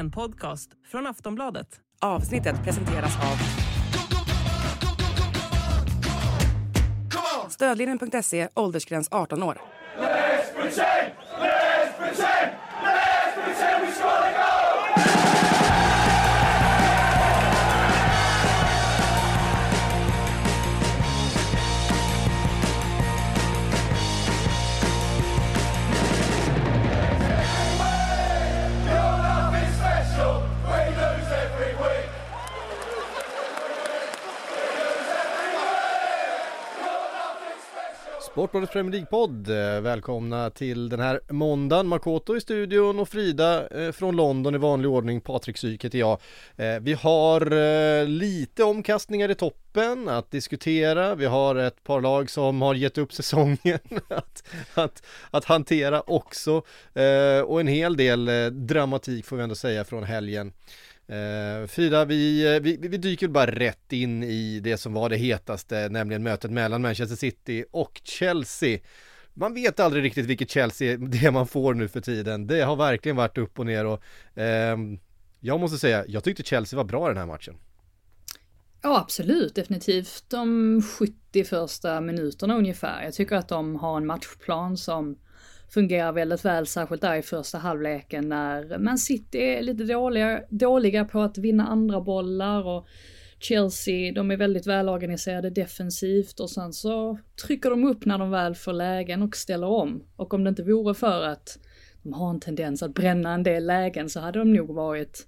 En podcast från Aftonbladet. Avsnittet presenteras av Stödlinjen.se, åldersgräns 18 år. Sportbladets Premier League-podd. Eh, välkomna till den här måndagen. Makoto i studion och Frida eh, från London i vanlig ordning. Patrik Syk heter jag. Eh, vi har lite omkastningar i toppen att diskutera. Vi har ett par lag som har gett upp säsongen att, att, att hantera också. Och en hel del dramatik får vi ändå säga från helgen. Eh, Frida, eh, vi, vi, vi dyker bara rätt in i det som var det hetaste, nämligen mötet mellan Manchester City och Chelsea. Man vet aldrig riktigt vilket Chelsea det man får nu för tiden. Det har verkligen varit upp och ner och ehm, jag måste säga, jag tyckte Chelsea var bra i den här matchen. Ja, absolut, definitivt de 70 första minuterna ungefär. Jag tycker att de har en matchplan som fungerar väldigt väl, särskilt där i första halvleken när Man City är lite dåliga, dåliga på att vinna andra bollar och Chelsea, de är väldigt välorganiserade defensivt och sen så trycker de upp när de väl får lägen och ställer om. Och om det inte vore för att de har en tendens att bränna en del lägen så hade de nog varit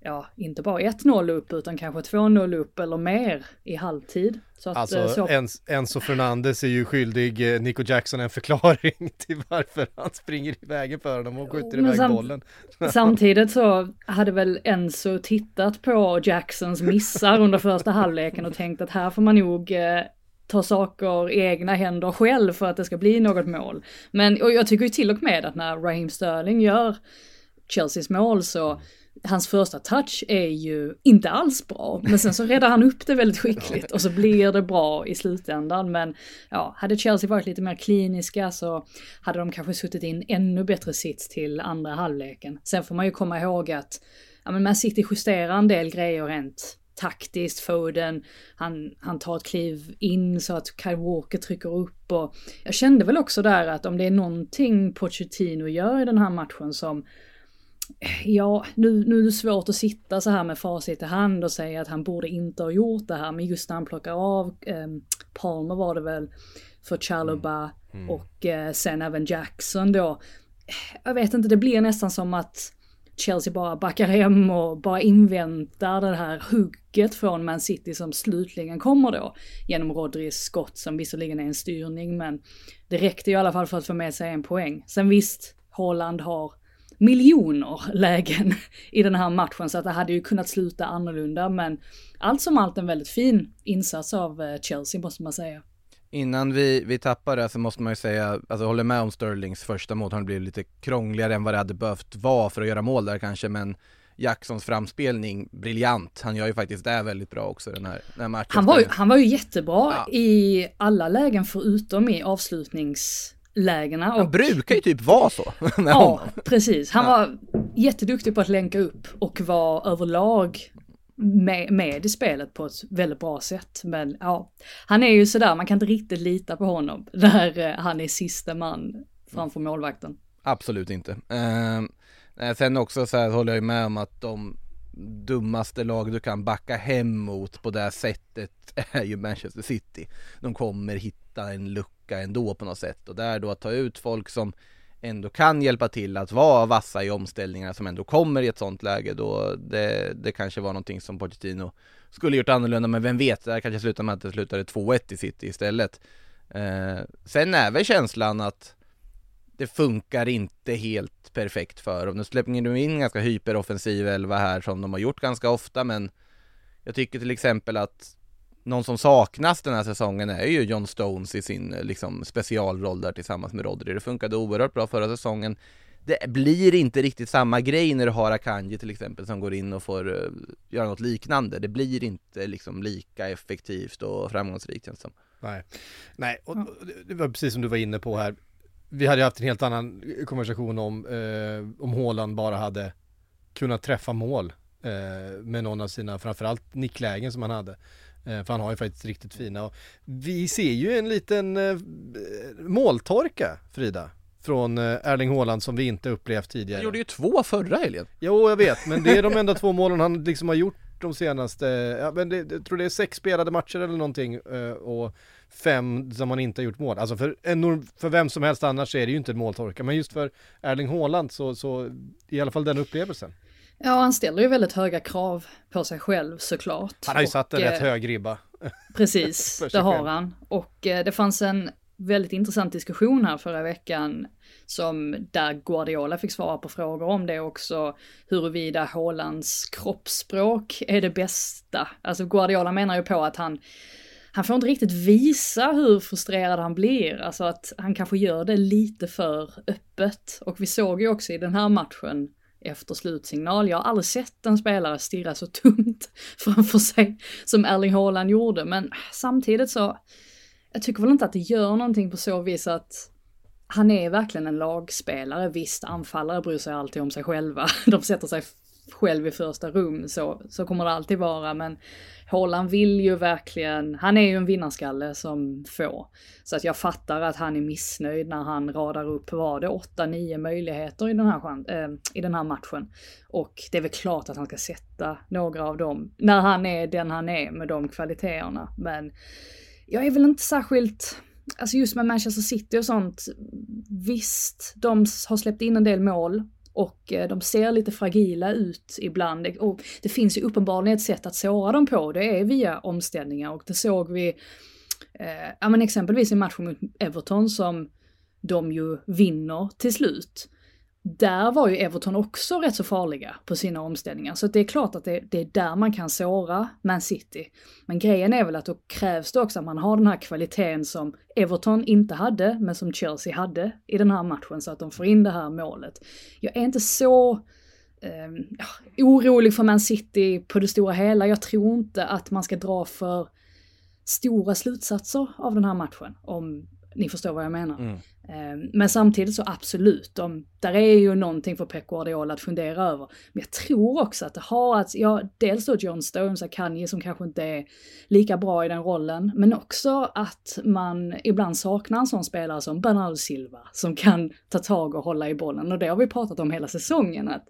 ja, inte bara 1-0 upp utan kanske 2-0 upp eller mer i halvtid. Så att, eh, Alltså så, Enzo Fernandes är ju skyldig eh, Nico Jackson en förklaring till varför han springer i vägen för honom och skjuter iväg sam- bollen. samtidigt så hade väl Enzo tittat på Jacksons missar under första halvleken och tänkt att här får man nog eh, ta saker i egna händer själv för att det ska bli något mål. Men och jag tycker ju till och med att när Raheem Sterling gör Chelseas mål så hans första touch är ju inte alls bra, men sen så räddar han upp det väldigt skickligt och så blir det bra i slutändan. Men ja, hade Chelsea varit lite mer kliniska så hade de kanske suttit in ännu bättre sits till andra halvleken. Sen får man ju komma ihåg att ja, men Man City justerar en del grejer rent taktiskt, Foden, han, han tar ett kliv in så att Kyle Walker trycker upp och jag kände väl också där att om det är någonting Pochettino gör i den här matchen som Ja, nu, nu är det svårt att sitta så här med facit i hand och säga att han borde inte ha gjort det här, men just när han plockar av eh, Palmer var det väl för Chalobah och eh, sen även Jackson då. Jag vet inte, det blir nästan som att Chelsea bara backar hem och bara inväntar det här hugget från Man City som slutligen kommer då genom Rodris skott som visserligen är en styrning men det räckte ju i alla fall för att få med sig en poäng. Sen visst, Holland har miljoner lägen i den här matchen så att det hade ju kunnat sluta annorlunda men allt som allt en väldigt fin insats av eh, Chelsea måste man säga. Innan vi, vi tappar det så måste man ju säga, alltså jag håller med om Sterlings första mål, han blev lite krångligare än vad det hade behövt vara för att göra mål där kanske men Jacksons framspelning, briljant. Han gör ju faktiskt det väldigt bra också den här, den här matchen. Han var ju, han var ju jättebra Ja. i alla lägen förutom i avslutningslägena. Han Och, brukar ju typ vara så med ja, honom. precis. Han var jätteduktig på att länka upp och var överlag med, med i spelet på ett väldigt bra sätt. Men ja, han är ju sådär, man kan inte riktigt lita på honom när eh, han är sista man framför målvakten. Absolut inte. Eh, sen också så här håller jag med om att de dummaste lag du kan backa hem mot på det här sättet är ju Manchester City. De kommer hitta en lucka ändå på något sätt och där då att ta ut folk som ändå kan hjälpa till att vara vassa i omställningarna som ändå kommer i ett sånt läge då det, det kanske var någonting som Pochettino skulle gjort annorlunda men vem vet, det här kanske slutar med att det slutade 2-1 i City istället. Eh, sen är väl känslan att det funkar inte helt perfekt för dem. Nu släpper de in en ganska hyperoffensiv elva här som de har gjort ganska ofta men jag tycker till exempel att någon som saknas den här säsongen är ju John Stones i sin eh, liksom specialroll där tillsammans med Rodri. Det funkade oerhört bra förra säsongen. Det blir inte riktigt samma grej när du har Akanji till exempel som går in och får uh, göra något liknande. Det blir inte liksom lika effektivt och framgångsrikt känns det som. Nej, nej och och det- var precis som du var inne på här. Vi hade ju haft en helt annan eh, konversation om, eh, om Haaland bara hade kunnat träffa mål eh, med någon av sina, framförallt nicklägen som han hade. Eh, för han har ju faktiskt riktigt fina. Och vi ser ju en liten eh, måltorka, Frida, från eh, Erling Haaland som vi inte upplevt tidigare. Han gjorde ju två förra helgen. Jo, jag vet, men det är de enda två målen han liksom har gjort de senaste, ja men det, jag tror det är sex spelade matcher eller någonting och fem som han inte har gjort mål. Alltså för, en, för vem som helst annars är det ju inte en måltorka, men just för Erling Haaland så, så i alla fall den upplevelsen. Ja, han ställer ju väldigt höga krav på sig själv såklart. Han har ju satt en Och, rätt eh, hög ribba. Precis, det har han. Och eh, det fanns en väldigt intressant diskussion här förra veckan som där Guardiola fick svara på frågor om det också, huruvida Haalands kroppsspråk är det bästa. Alltså Guardiola menar ju på att han han får inte riktigt visa hur frustrerad han blir, alltså att han kanske gör det lite för öppet. Och vi såg ju också i den här matchen efter slutsignal, jag har aldrig sett en spelare stirra så tunt framför sig som Erling Haaland gjorde, men samtidigt så, jag tycker väl inte att det gör någonting på så vis att han är verkligen en lagspelare. Visst, anfallare bryr sig alltid om sig själva. De sätter sig själv i första rum, så, så kommer det alltid vara. Men Haaland vill ju verkligen, han är ju en vinnarskalle som få. Så att jag fattar att han är missnöjd när han radar upp, var det 8-9 möjligheter i den, här, äh, i den här matchen. Och det är väl klart att han ska sätta några av dem, när han är den han är med de kvaliteterna. Men jag är väl inte särskilt, alltså just med Manchester City och sånt, visst, de har släppt in en del mål och eh, de ser lite fragila ut ibland. Och det finns ju uppenbarligen ett sätt att såra dem på, det är via omställningar och det såg vi, eh, ja men exempelvis i matchen mot Everton som de ju vinner till slut. Där var ju Everton också rätt så farliga på sina omställningar, så det är klart att det, det är där man kan såra Man City. Men grejen är väl att då krävs det också att man har den här kvaliteten som Everton inte hade, men som Chelsea hade i den här matchen, så att de får in det här målet. Jag är inte så eh, orolig för Man City på det stora hela. Jag tror inte att man ska dra för stora slutsatser av den här matchen, om ni förstår vad jag menar. Mm. Eh, Men samtidigt så absolut, de, där är ju någonting för Pep Guardiola att fundera över. Men jag tror också att det har att, ja, dels då John Stones, Akanji som kanske inte är lika bra i den rollen, men också att man ibland saknar en sån spelare som Bernardo Silva, som kan ta tag och hålla i bollen. Och det har vi pratat om hela säsongen, att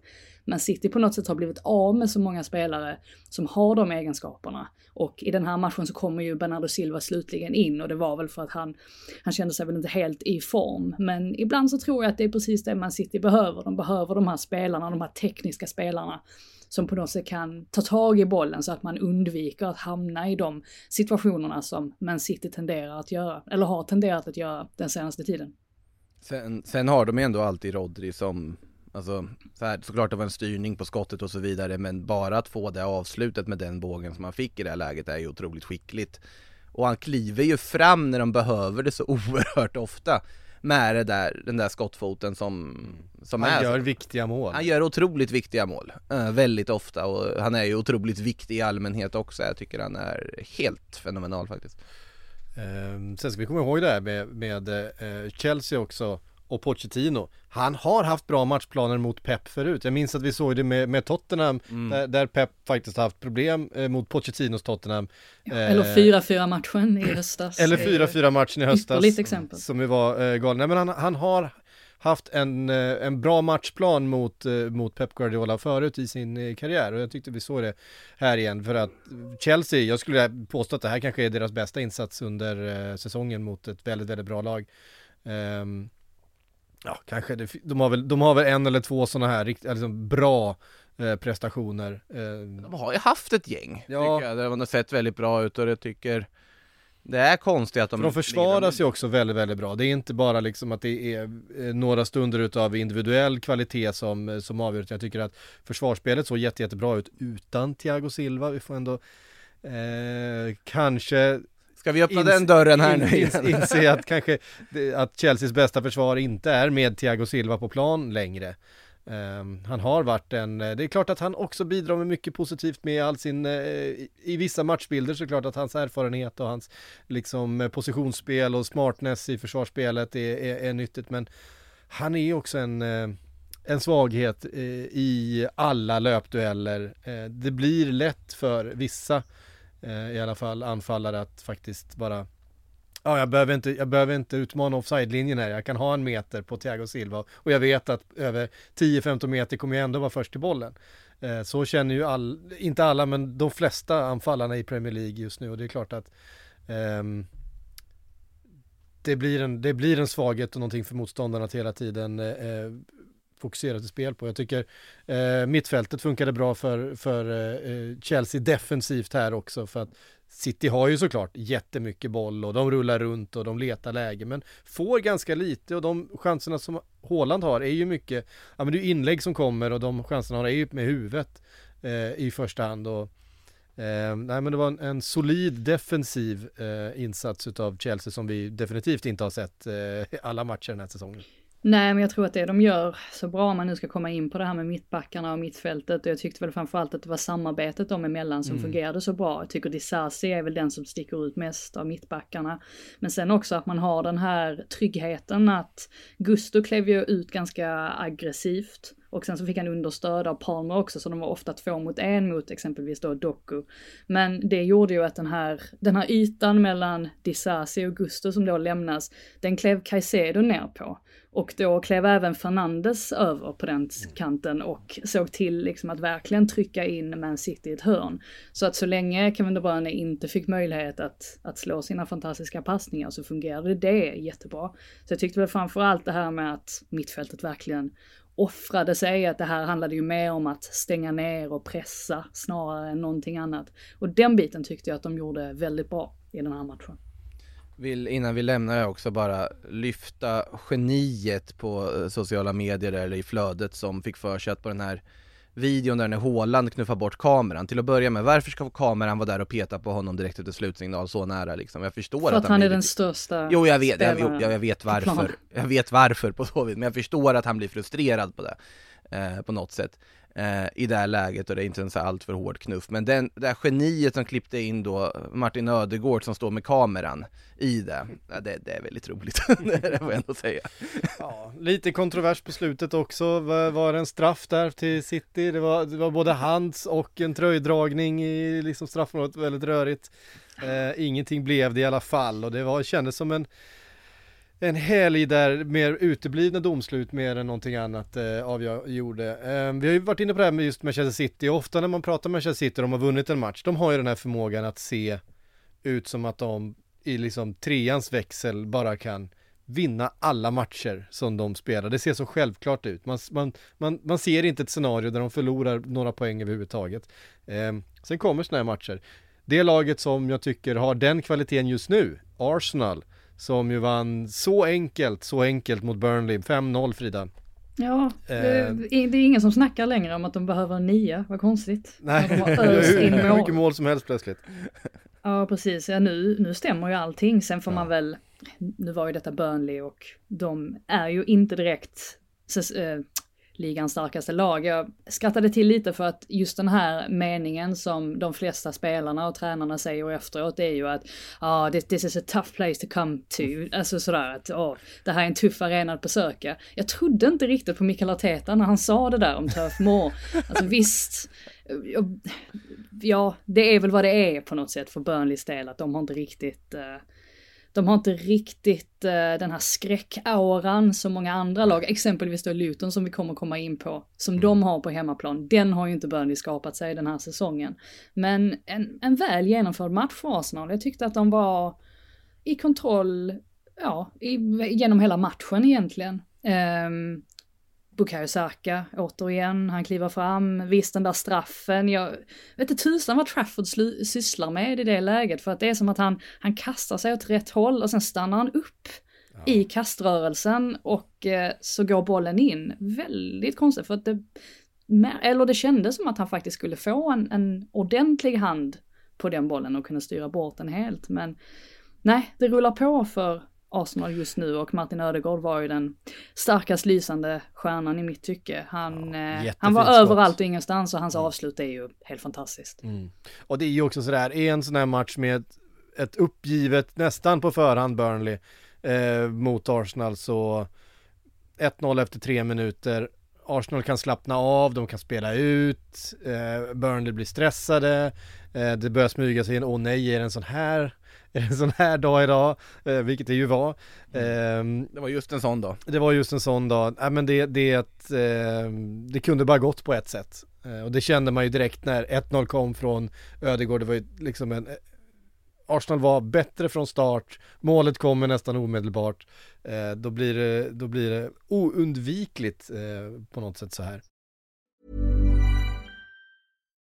man City på något sätt har blivit av med så många spelare som har de egenskaperna. Och i den här matchen så kommer ju Bernardo Silva slutligen in och det var väl för att han, han kände sig väl inte helt i form. Men ibland så tror jag att det är precis det Man City behöver. De behöver de här spelarna, de här tekniska spelarna som på något sätt kan ta tag i bollen så att man undviker att hamna i de situationerna som Man City tenderar att göra, eller har tenderat att göra den senaste tiden. Sen, sen har de ju ändå alltid Rodri som Alltså, så här, såklart det var en styrning på skottet och så vidare men bara att få det avslutet med den bågen som han fick i det här läget är ju otroligt skickligt. Och han kliver ju fram när de behöver det så oerhört ofta med det där, den där skottfoten som, som Han är gör så. viktiga mål. Han gör otroligt viktiga mål, eh, väldigt ofta och han är ju otroligt viktig i allmänhet också. Jag tycker han är helt fenomenal faktiskt. Ehm, sen ska vi komma ihåg det här med, med eh, Chelsea också och Pochettino. Han har haft bra matchplaner mot Pep förut. Jag minns att vi såg det med, med Tottenham där, där Pep faktiskt har haft problem eh, mot Pochettinos Tottenham. Eh, Eller 4-4 matchen i höstas. Eller Det är ju 4-4 matchen i höstas. Ypperligt exempel. Som ju var eh, galen. Nej men han, han har haft en, eh, en bra matchplan mot, eh, mot Pep Guardiola förut i sin eh, karriär och jag tyckte vi såg det här igen för att Chelsea, jag skulle påstå att det här kanske är deras bästa insats under eh, säsongen mot ett väldigt, väldigt bra lag. Ehm, ja, kanske, det, de, har väl, de har väl en eller två sådana här rikt, liksom bra eh, prestationer. Eh, De har ju haft ett gäng, Ja. tycker jag. Det har sett väldigt bra ut och jag tycker det är konstigt att de För de försvaras ju också väldigt, väldigt bra. Det är inte bara liksom att det är eh, några stunder utav individuell kvalitet som, eh, som avgör. Jag tycker att försvarsspelet såg jätte, jättebra ut utan Thiago Silva. Vi får ändå eh, kanske Ska vi öppna ins- den dörren här nu ins- igen? inse att kanske att Chelseas bästa försvar inte är med Thiago Silva på plan längre. Ehm, han har varit en, det är klart att han också bidrar med mycket positivt med all sin, eh, i, i vissa matchbilder såklart att hans erfarenhet och hans liksom eh, positionsspel och smartness i försvarsspelet är, är, är nyttigt men han är också en, eh, en svaghet eh, i alla löpdueller. Det blir lätt för vissa, eh, i alla fall anfallare, att faktiskt bara Ja, jag behöver inte, jag behöver inte utmana offside-linjen här. Jag kan ha en meter på Thiago Silva och jag vet att över 10-15 meter kommer jag ändå vara först till bollen. Eh, så känner ju all, inte alla, men de flesta anfallarna i Premier League just nu och det är klart att ehm, det, blir en, det blir en svaghet och någonting för motståndarna att hela tiden eh, eh fokuserat i spel på. Jag tycker eh, mittfältet funkade bra för, för eh, eh, Chelsea defensivt här också för att City har ju såklart jättemycket boll och de rullar runt och de letar läge men får ganska lite och de chanserna som Håland har är ju mycket, ja men det är inlägg som kommer och de chanserna han har är ju med huvudet eh, i första hand och eh, nej men det var en, en solid defensiv eh, insats utav Chelsea som vi definitivt inte har sett eh, alla matcher den här säsongen. Nej, men jag tror att det de gör så bra, om man nu ska komma in på det här med mittbackarna och mittfältet, och jag tyckte väl framförallt att det var samarbetet dem emellan som mm. fungerade så bra. Jag tycker Disasi är väl den som sticker ut mest av mittbackarna. Men sen också att man har den här tryggheten att Gusto klev ju ut ganska aggressivt. Och sen så fick han understöd av Palmer också, så de var ofta två mot en mot exempelvis då Doku. Men det gjorde ju att den här, den här ytan mellan Disasi och Gusto som då lämnas, den klev Caicedo ner på. Och då klev även Fernandes över på den kanten och såg till liksom att verkligen trycka in Man City i ett hörn. Så att så länge Kevin De Bruyne inte fick möjlighet att, att slå sina fantastiska passningar så fungerade det jättebra. Så jag tyckte väl framförallt det här med att mittfältet verkligen offrade sig, att det här handlade ju mer om att stänga ner och pressa snarare än någonting annat. Och den biten tyckte jag att de gjorde väldigt bra i den här matchen. Vill, innan vi lämnar det också bara lyfta geniet på eh, sociala medier eller i flödet som fick för sig att på den här videon där när Håland knuffar bort kameran, till att börja med, varför ska kameran vara där och peta på honom direkt efter slutsignal så nära liksom? Jag förstår För att, att han, han är den största Jo jag vet, jag, jag, jag vet varför, jag vet varför på så vis, men jag förstår att han blir frustrerad på det, eh, på något sätt eh, i det här läget och det är inte en så allt för hård knuff. Men den, det här geniet som klippte in då Martin Ödegård som står med kameran i det, ja, det, det är väldigt roligt, det får jag ändå säga. Ja, lite kontrovers på slutet också, var, var det en straff där till City? Det var, det var både hands och en tröjdragning i liksom straffområdet, väldigt rörigt. Eh, ingenting blev det i alla fall och det var, kändes som en en helg där mer uteblivna domslut mer än någonting annat eh, avgjorde. Eh, vi har ju varit inne på det här med just Manchester City, ofta när man pratar med Manchester City och de har vunnit en match, de har ju den här förmågan att se ut som att de i liksom treans växel bara kan vinna alla matcher som de spelar. Det ser så självklart ut. Man, man, man, man ser inte ett scenario där de förlorar några poäng överhuvudtaget. Eh, sen kommer sådana här matcher. Det laget som jag tycker har den kvaliteten just nu, Arsenal, som ju vann så enkelt, så enkelt mot Burnley. 5-0 Frida. Ja, det, eh. det, är ingen som snackar längre om att de behöver en nia, vad konstigt. Nej, de har in mål. mycket mål som helst plötsligt. Ja, precis. Ja, nu, nu stämmer ju allting. Sen får ja. man väl, nu var ju detta Burnley och de är ju inte direkt äh, ligans starkaste lag. Jag skrattade till lite för att just den här meningen som de flesta spelarna och tränarna säger efteråt är ju att ah, this, this is a tough place to come to. Alltså sådär att oh, det här är en tuff arena att besöka. Jag trodde inte riktigt på Mikael Arteta när han sa det där om Turf Moor. Alltså visst, ja, det är väl vad det är på något sätt för Burnleys del, att de har inte riktigt uh, de har inte riktigt uh, den här skräckauran som många andra lag, exempelvis då Luton som vi kommer komma in på, som mm. de har på hemmaplan. Den har ju inte Burnley skapat sig den här säsongen. Men en, en väl genomförd match för Arsenal. Jag tyckte att de var i kontroll, ja, i, genom hela matchen egentligen. Um, Bukayo Saka, återigen, han kliver fram, visst den där straffen, jag vet inte tusan vad Trafford sysslar med i det läget för att det är som att han, han kastar sig åt rätt håll och sen stannar han upp ja. i kaströrelsen och eh, så går bollen in. Väldigt konstigt för att det, eller det kändes som att han faktiskt skulle få en, en ordentlig hand på den bollen och kunna styra bort den helt men nej, det rullar på för Arsenal just nu och Martin Ödegård var ju den starkast lysande stjärnan i mitt tycke. Han, ja, eh, han var skott. överallt och ingenstans och hans mm. avslut är ju helt fantastiskt. Mm. Och det är ju också sådär, i en sån här match med ett, ett uppgivet, nästan på förhand Burnley eh, mot Arsenal så 1-0 efter tre minuter Arsenal kan slappna av, de kan spela ut, eh, Burnley blir stressade, eh, det börjar smyga sig in, åh nej, är det en sån här en sån här dag idag, eh, vilket det ju var. Eh, Det var just en sån dag. det var just en sån dag, nej men det, det, är ett, eh, det kunde bara gått på ett sätt. Eh, och det kände man ju direkt när 1-0 kom från Ödegård, det var ju liksom en Arsenal var bättre från start, målet kommer nästan omedelbart. Eh, då, blir det, då blir det oundvikligt eh, på något sätt så här.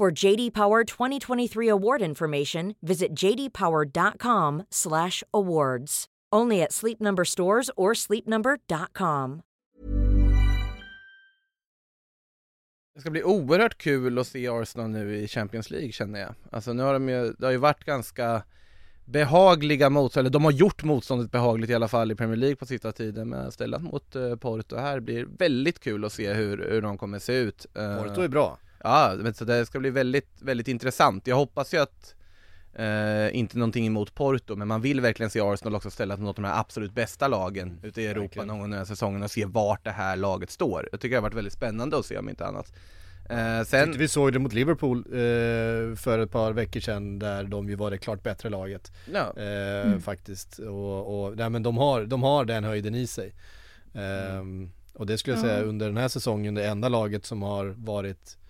For JD Power 2023 award information, visit jdpower.com/awards. Only at Sleep Number stores or sleepnumber.com. Det ska bli oerhört kul att se Arsenal nu i Champions League känner jag. Alltså nu har de ju, det har ju varit ganska behagliga motstånd, eller de har gjort motståndet behagligt i alla fall i Premier League på sista tiden men ställat mot uh, Porto här blir väldigt kul att se hur, hur de kommer se ut. Uh, Porto är bra. Ja, men så det ska bli väldigt, väldigt intressant. Jag hoppas ju att Eh, inte någonting emot Porto, men man vill verkligen se Arsenal också ställa mot de här absolut bästa lagen ute i Europa verkligen. någon gång den här säsongen och se vart det här laget står. Jag tycker det har varit väldigt spännande att se om inte annat. Eh, sen, vi såg det mot Liverpool eh, för ett par veckor sedan där de ju var det klart bättre laget. ja, Eh, Faktiskt. Och, och nej, men de har, de har den höjden i sig. Ehm, och det skulle jag säga under den här säsongen det enda laget som har varit eh,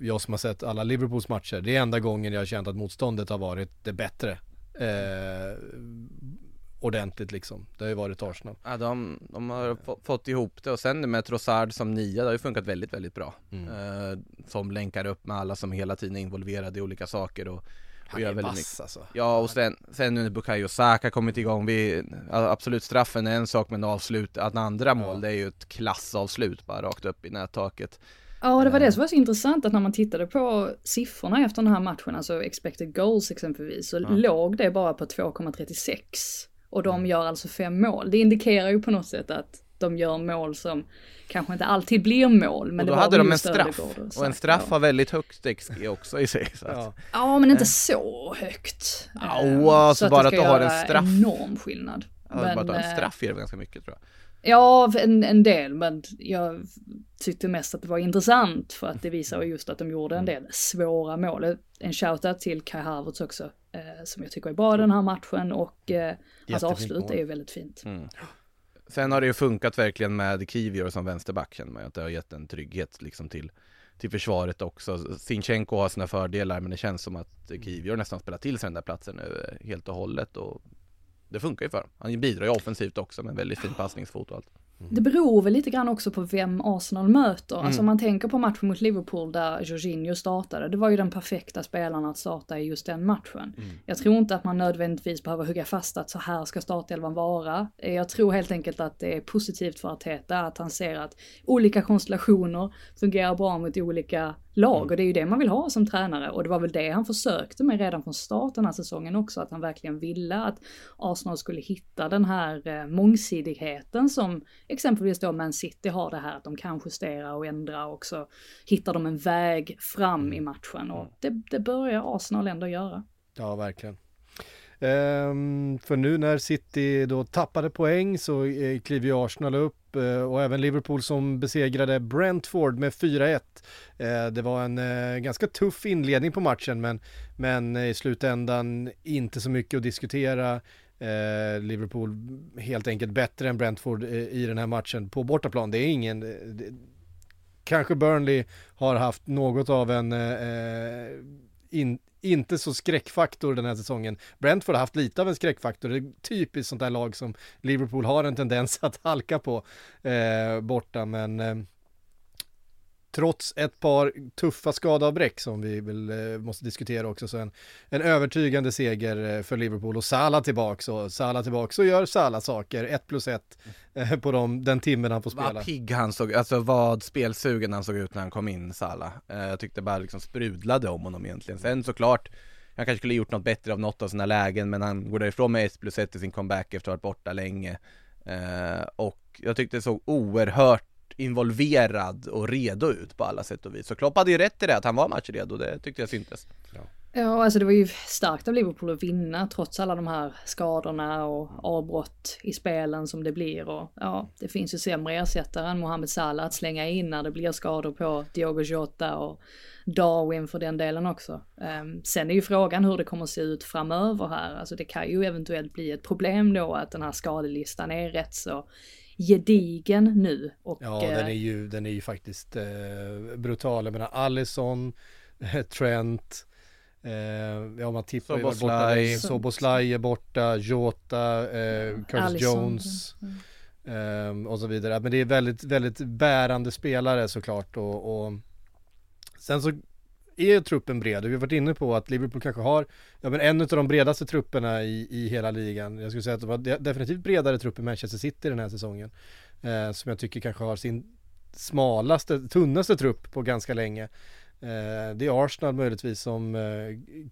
jag som har sett alla Liverpools matcher. Det är enda gången jag har känt att motståndet har varit det bättre. Eh, ordentligt liksom. Det har ju varit Arsenal. ja de, de har få, fått ihop det och sen med Trossard som nia, det har ju funkat väldigt, väldigt bra. Mm. Eh, som länkar upp med alla som hela tiden är involverade i olika saker och, Han är väldigt vass alltså. Ja och sen, sen nu när Bukayo Saka kommit igång, vi, ja, absolut straffen är en sak men avslut, att andra mål det är ju ett klassavslut bara rakt upp i nättaket. Ja, det var det som var så intressant att när man tittade på siffrorna efter den här matchen, alltså expected goals exempelvis, så låg det bara på 2,36. Och de Mm. gör alltså fem mål. Det indikerar ju på något sätt att de gör mål som kanske inte alltid blir mål. Men och det då var hade de en straff, och en straff ja. har väldigt högt XG också i sig. Så att, Ja. Ja, men inte så högt. Ja, alltså så bara det att ska du har en göra straff. enorm skillnad. ja, bara att ha en eh, straff ger det ganska mycket tror jag. Ja, en, en del, men jag tyckte mest att det var intressant för att det visar ju just att de gjorde en del svåra mål. En shoutout till Kai Havertz också, eh, som jag tycker är bra i den här matchen och eh, hans avslut mål. är ju väldigt fint. Mm. Sen har det ju funkat verkligen med Kivior som vänsterback känner man att det har gett en trygghet liksom till till försvaret också. Sinchenko har sina fördelar men det känns som att Kivior nästan spelar till sig den där platsen nu eh, helt och hållet och det funkar ju för honom. Han bidrar ju offensivt också med väldigt fin passningsfot och allt. Det beror väl lite grann också på vem Arsenal möter. Alltså Mm. om man tänker på matchen mot Liverpool där Jorginho startade, det var ju den perfekta spelaren att starta i just den matchen. Mm. Jag tror inte att man nödvändigtvis behöver hugga fast att så här ska startelvan vara. Jag tror helt enkelt att det är positivt för Arteta att han ser att olika konstellationer fungerar bra mot olika lag och det är ju det man vill ha som tränare. Och det var väl det han försökte med redan från start den här säsongen också, att han verkligen ville att Arsenal skulle hitta den här eh, mångsidigheten som exempelvis då Man City har det här att de kan justera och ändra och så hittar de en väg fram i matchen. Och det, det börjar Arsenal ändå göra. Ja, verkligen. Ehm, för nu när City då tappade poäng så eh, kliver ju Arsenal upp Eh, och även Liverpool som besegrade Brentford med 4-1. Eh, det var en eh, ganska tuff inledning på matchen men, men i slutändan inte så mycket att diskutera. Liverpool helt enkelt bättre än Brentford i den här matchen på bortaplan. Det är ingen... Det, kanske Burnley har haft något av en eh, in, inte så skräckfaktor den här säsongen. Brentford har haft lite av en skräckfaktor. Det är typiskt sånt där lag som Liverpool har en tendens att halka på eh, borta, men eh, trots ett par tuffa skadeavbräck som vi väl eh, måste diskutera också, så en, en övertygande seger eh, för Liverpool och Salah tillbaks och Salah tillbaks och gör Salah saker, ett plus ett eh, på dem, den timmen han får spela. Vad pigg han såg, alltså vad spelsugen han såg ut när han kom in Salah. Jag tyckte bara liksom sprudlade om honom egentligen. Sen såklart, han kanske skulle gjort något bättre av något av sina lägen, men han går därifrån med 1 plus 1 i sin comeback efter att ha varit borta länge. Och jag tyckte det såg oerhört involverad och redo ut på alla sätt och vis. Så Klopp hade ju rätt i det, att han var matchredo, det tyckte jag syntes. Ja, alltså det var ju starkt av Liverpool att vinna trots alla de här skadorna och avbrott i spelen som det blir och ja, det finns ju sämre ersättare än Mohamed Salah att slänga in när det blir skador på Diogo Jota och Darwin för den delen också. Um, sen är ju frågan hur det kommer att se ut framöver här, alltså det kan ju eventuellt bli ett problem då att den här skadelistan är rätt så gedigen nu. Och, ja, den är eh, ju, den är ju faktiskt eh, brutal. Jag menar Allison, Trent, eh, ja man tippar ju borta. Soboslaj. Är borta, Jota, eh, Curtis. Jones. eh, och så vidare. Men det är väldigt, väldigt bärande spelare såklart och, och sen så är truppen bred och vi har varit inne på att Liverpool kanske har ja, men en av de bredaste trupperna i, i hela ligan. Jag skulle säga att de har de- definitivt bredare trupp än Manchester City den här säsongen. Eh, som jag tycker kanske har sin smalaste, tunnaste trupp på ganska länge. Eh, det är Arsenal möjligtvis som eh,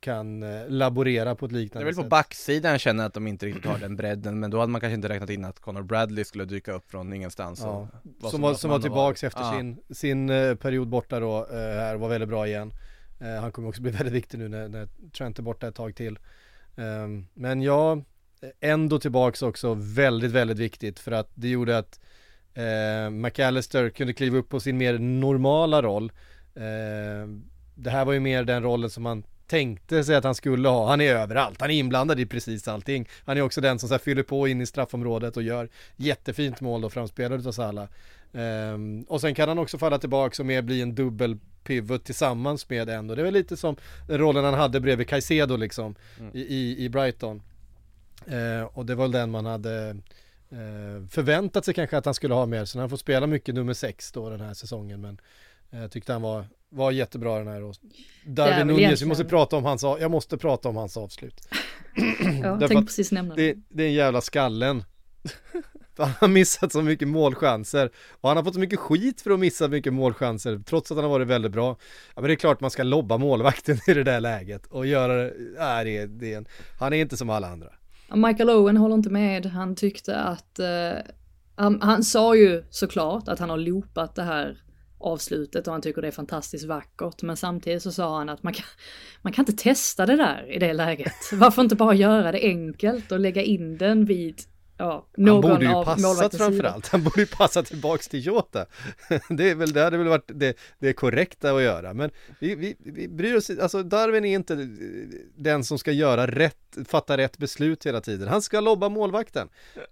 kan eh, laborera på ett Det är liknande väl på sätt. backsidan jag känner att de inte riktigt har den bredden, men då hade man kanske inte räknat in att Conor Bradley skulle dyka upp från ingenstans. Ja. Som bra var, som var tillbaks varit. efter Ja. sin, sin eh, period borta då eh, här och var väldigt bra igen. Eh, han kommer också bli väldigt viktig nu när, när Trent är borta ett tag till. Ehm, men ja, ändå tillbaks också väldigt, väldigt viktigt för att det gjorde att eh, McAllister kunde kliva upp på sin mer normala roll. Eh, det här var ju mer den rollen som man tänkte sig att han skulle ha. Han är överallt, han är inblandad i precis allting. Han är också den som så här fyller på in i straffområdet och gör jättefint mål då framspelad av Salah. Ehm, och sen kan han också falla tillbaka och mer bli en dubbel pivot tillsammans med ändå. Det är väl lite som den rollen han hade bredvid Caicedo liksom i, i, i Brighton. Eh, och det var väl den man hade eh, förväntat sig kanske att han skulle ha mer. Så han får spela mycket nummer sex då den här säsongen. Men eh, jag tyckte han var, var jättebra den här. Och Det är Darwin Nunez, vi måste prata om hans, jag måste prata om hans avslut. Ja, jag tänkte precis nämna det. Det, det är en jävla skallen. För han har missat så mycket målchanser och han har fått så mycket skit för att missa mycket målchanser trots att han har varit väldigt bra. Ja men det är klart man ska lobba målvakten i det där läget och göra det, det, är, det är en, han är inte som alla andra. Michael Owen håller inte med. Han tyckte att, eh, han, han sa ju såklart att han har loopat det här avslutet och han tycker det är fantastiskt vackert. Men samtidigt så sa han att man kan, man kan inte testa det där i det läget. Varför inte bara göra det enkelt och lägga in den vid ja, Han borde ju passat sida. framförallt, han borde ju passat tillbaks till Jota. Det är väl, det hade väl varit det, det korrekta att göra, men vi, vi, vi bryr oss alltså Darwin är inte den som ska göra rätt, fatta rätt beslut hela tiden. Han ska lobba målvakten.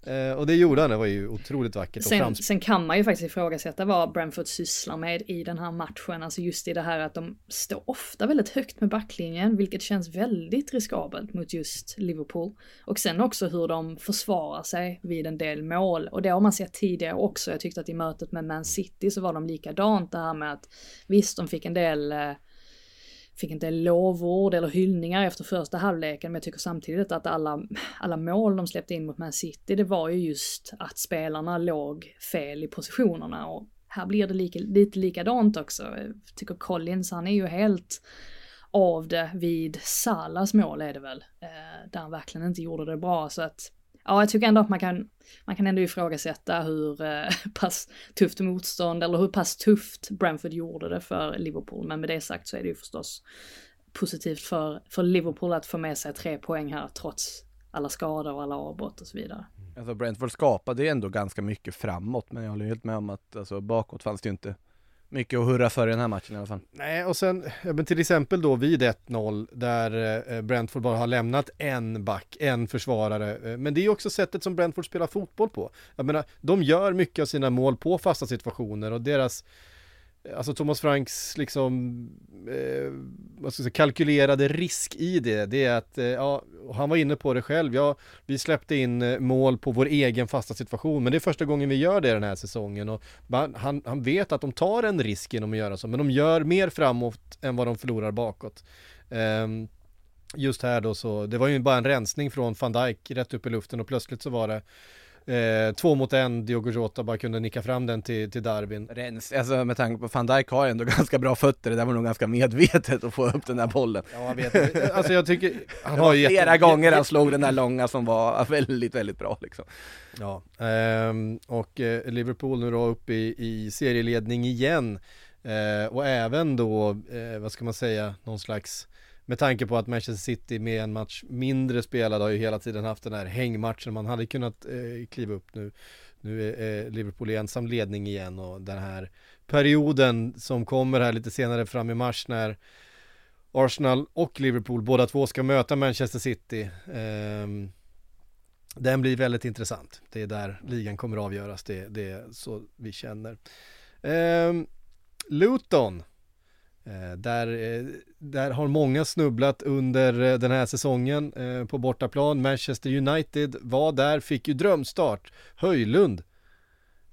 Eh, och det gjorde han, det var ju otroligt vackert Sen, sen kan man ju faktiskt ifrågasätta vad Brentford sysslar med i den här matchen. Alltså just i det här att de står ofta väldigt högt med backlinjen, vilket känns väldigt riskabelt mot just Liverpool. Och sen också hur de försvarar sig vid en del mål. Och det har man sett tidigare också. Jag tyckte att i mötet med Man City så var de likadant det här med att visst, de fick en del eh, fick inte lovord eller hyllningar efter första halvleken, men jag tycker samtidigt att alla, alla mål de släppte in mot Man City, det var ju just att spelarna låg fel i positionerna och här blir det lika, lite likadant också. Jag tycker Collins, han är ju helt av det vid Salas mål är det väl, eh, där han verkligen inte gjorde det bra så att Ja, jag tycker ändå att man kan, man kan ändå ifrågasätta hur eh, pass tufft motstånd eller hur pass tufft Brentford gjorde det för Liverpool. Men med det sagt så är det ju förstås positivt för, för Liverpool att få med sig tre poäng här trots alla skador och alla avbrott och så vidare. Alltså Brentford skapade ju ändå ganska mycket framåt, men jag håller helt med om att alltså, bakåt fanns det ju inte mycket att hurra för i den här matchen i alla fall. Nej, och sen, ja, men till exempel då vid 1-0 där eh, Brentford bara har lämnat en back, en försvarare. Eh, men det är ju också sättet som Brentford spelar fotboll på. Jag menar, de gör mycket av sina mål på fasta situationer och deras alltså Thomas Franks liksom, eh, vad ska jag säga, kalkylerade risk i det, det är att, eh, ja, han var inne på det själv, ja, vi släppte in eh, mål på vår egen fasta situation, men det är första gången vi gör det den här säsongen och man, han, han vet att de tar en risk genom att göra så, men de gör mer framåt än vad de förlorar bakåt. Eh, just här då så, det var ju bara en rensning från van Dijk rätt upp i luften och plötsligt så var det Eh, två mot en, Diogo Jota bara kunde nicka fram den till, till Darwin. Rens, alltså med tanke på van Dijk har ändå ganska bra fötter, det där var nog ganska medvetet att få upp den där bollen. Ja, jag vet Alltså jag tycker, han har ju Flera jätte... gånger han slog den där långa som var väldigt, väldigt bra liksom. Ja, eh, och Liverpool nu då upp i, i serieledning igen. Eh, och även då, eh, vad ska man säga, någon slags med tanke på att Manchester City med en match mindre spelad har ju hela tiden haft den här hängmatchen. Man hade kunnat eh, kliva upp nu. Nu är eh, Liverpool i ensam ledning igen och den här perioden som kommer här lite senare fram i mars när Arsenal och Liverpool båda två ska möta Manchester City. Eh, den blir väldigt intressant. Det är där ligan kommer att avgöras. Det, det är så vi känner. Eh, Luton där, eh, där har många snubblat under eh, den här säsongen på bortaplan. Manchester United var där, fick ju drömstart. Höjlund,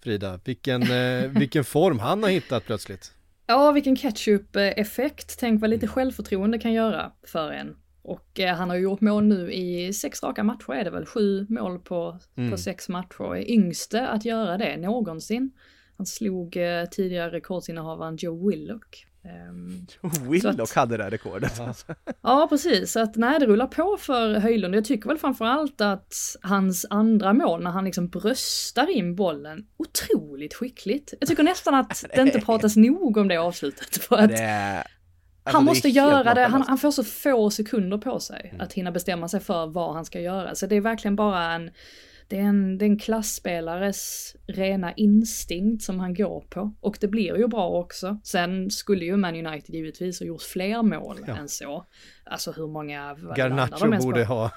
Frida, vilken, vilken form han har hittat plötsligt. Ja, vilken ketchup-effekt. Tänk vad lite självförtroende kan göra för en. Och han har gjort mål nu i sex raka matcher är det väl, sju mål på, mm. på sex matcher. Är yngste att göra det någonsin. Han slog tidigare rekordsinnehavaren Joe Willock Um, Willock att, hade det här rekordet. Ja. ja, precis. Så att nej, det rullar på för Höjlund. Jag tycker väl framförallt att hans andra mål, när han liksom bröstar in bollen, otroligt skickligt. Jag tycker nästan att det inte pratas nog om det avslutet. För att det, alltså han måste göra det, han, han, får så få sekunder på sig mm. att hinna bestämma sig för vad han ska göra. Så det är verkligen bara en det är en, det är en klassspelares rena instinkt som han går på. Och det blir ju bra också. Sen skulle ju Man United givetvis ha gjort fler mål ja. än så. Alltså hur många... Garnacho borde ha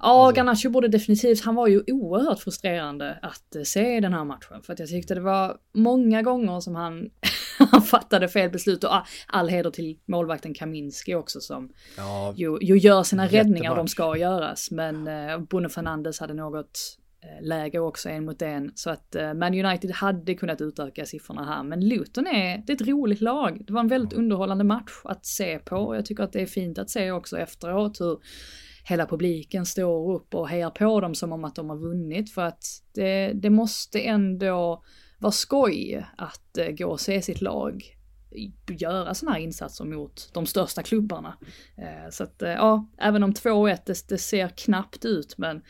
Ja, alltså. Garnacho borde definitivt, han var ju oerhört frustrerande att se i den här matchen. För att jag tyckte det var många gånger som han, han fattade fel beslut. Och all heder till målvakten Kaminski också som ja, ju, ju gör sina räddningar, de ska göras. Men eh, Bruno Fernandes hade något eh, läge också en mot en. Så att eh, Man United hade kunnat utöka siffrorna här. Men Luton är, det är ett roligt lag. Det var en väldigt underhållande match att se på. Och jag tycker att det är fint att se också efteråt hur hela publiken står upp och hejar på dem som om att de har vunnit för att det, det måste ändå vara skoj att eh, gå och se sitt lag göra sådana här insatser mot de största klubbarna. Eh, så att eh, ja, även om 2-1 det, det ser knappt ut men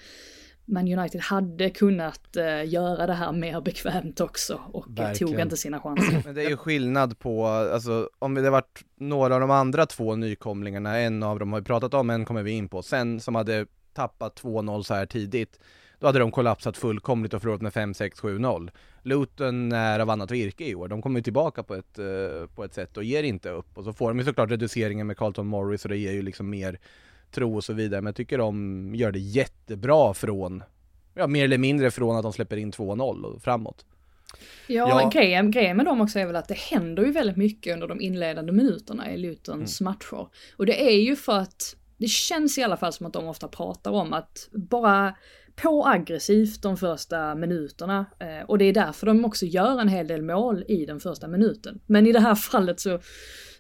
men United hade kunnat göra det här mer bekvämt också och Verkligen. tog inte sina chanser. Men det är ju skillnad på, alltså om det varit några av de andra två nykomlingarna, en av dem har vi pratat om, en kommer vi in på, sen som hade tappat 2-0 så här tidigt, då hade de kollapsat fullkomligt och förlorat med 5-6-7-0. Luton är av annat virke i år, de kommer tillbaka på ett, uh, på ett sätt och ger inte upp. Och så får de ju såklart reduceringen med Carlton Morris och det ger ju liksom mer tro och så vidare. Men jag tycker de gör det jättebra från, ja mer eller mindre från att de släpper in 2-0 och framåt. Ja, ja. Grejen, grejen med dem också är väl att det händer ju väldigt mycket under de inledande minuterna i Lutons mm. matcher. Och det är ju för att det känns i alla fall som att de ofta pratar om att bara på aggressivt de första minuterna. Eh, och det är därför de också gör en hel del mål i den första minuten. Men i det här fallet så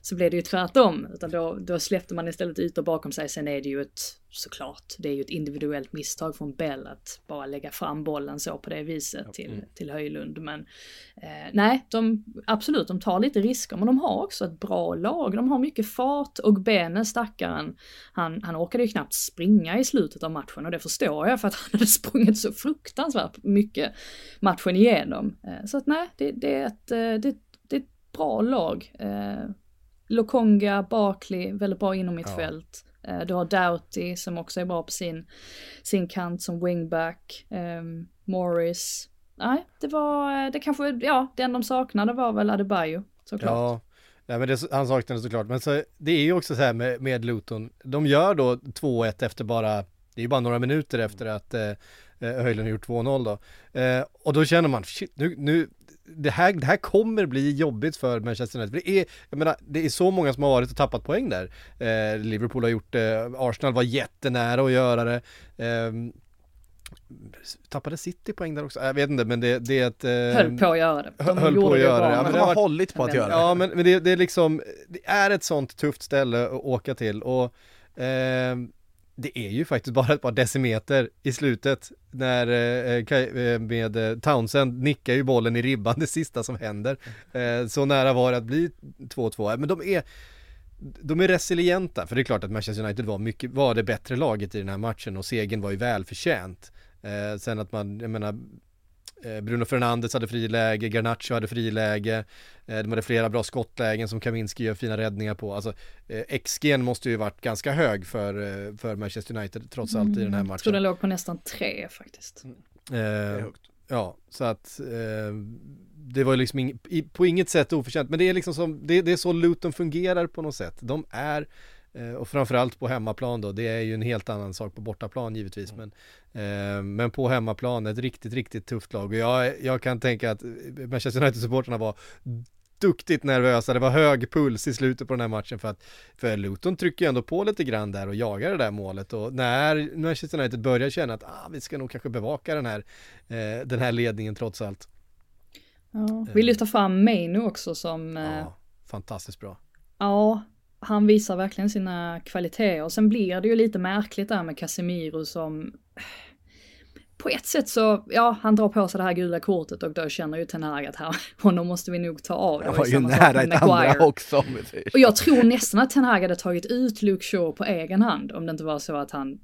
så blev det ju tvärtom. Utan då, då släppte man istället ytor bakom sig. Sen är det ju ett, såklart, det är ju ett individuellt misstag från Bell att bara lägga fram bollen så på det viset till, mm. till Höjlund. Men eh, nej, de, absolut, de tar lite risker. Men de har också ett bra lag. De har mycket fart och benen stackaren, han, han orkade ju knappt springa i slutet av matchen och det förstår jag för att han hade sprungit så fruktansvärt mycket matchen igenom. Eh, så att nej, det, det, är ett, eh, det, det är ett bra lag. Eh, Lokonga, Barkley, väldigt bra inom mitt ja. fält. Eh, du har Doughty som också är bra på sin, sin kant som wingback. Um, Morris. Nej, det var, eh, det kanske, ja, den de saknade var väl Adebayo såklart. Ja, Nej men det, han saknade såklart, men så, det är ju också så här med, med Luton, de gör då 2-1 efter bara, det är ju bara några minuter efter att eh, eh Höjlund gjort 2-0 då. Eh, och då känner man, shit, nu, nu, det här, det här kommer bli jobbigt för Manchester United. För det, är, jag menar, det är så många som har varit och tappat poäng där. Eh, Liverpool har gjort det, Arsenal var jättenära att göra det. Eh, tappade City poäng där också? Jag vet inte men det, det är ett... Eh, höll på att göra det. De höll på att göra det. Ja, men de har varit- hållit på att göra det. Ja men, men det, det är liksom, det är ett sånt tufft ställe att åka till och ehm, det är ju faktiskt bara ett par decimeter i slutet när eh, eh, eh med eh, Townsend nickar ju bollen i ribban det sista som händer. Eh, så nära var det att bli 2-2. Men de är de är resilienta, för det är klart att Manchester United var, mycket, var det bättre laget i den här matchen och segern var ju välförtjänt. Eh, sen att man, jag menar, Bruno Fernandes hade friläge, Garnacho hade friläge, eh, de hade flera bra skottlägen som Kaminski gör fina räddningar på. Alltså, eh, XG måste ju varit ganska hög för, eh, för Manchester United trots allt i den här Jag tror den matchen. låg på nästan tre faktiskt. Är Eh, högt. Ja, så att eh, det var ju liksom ing, i, på inget sätt oförtjänt, men det är liksom som, det, det är så Luton fungerar på något sätt. De är, eh, och framförallt på hemmaplan då, det är ju en helt annan sak på bortaplan givetvis, men, eh, men på hemmaplan ett riktigt, riktigt tufft lag. Och jag, jag kan tänka att Manchester United-supportrarna var duktigt nervösa, det var hög puls i slutet på den här matchen för att för Luton trycker ju ändå på lite grann där och jagar det där målet och när Manchester United börjar känna att ah, vi ska nog kanske bevaka den här, eh, den här ledningen trots allt. Ja. Vi lyfter fram Mainu också som, eh, Ja, fantastiskt bra. ja, han visar verkligen sina kvaliteter. Och sen blir det ju lite märkligt där med Casemiro som på ett sätt så, ja, han drar på sig det här gula kortet och då känner ju Ten Hag att här, honom måste vi nog ta av. Jag var ju nära ett andra också. Och jag tror nästan att Ten Hag hade tagit ut Luke Shaw på egen hand om det inte var så att han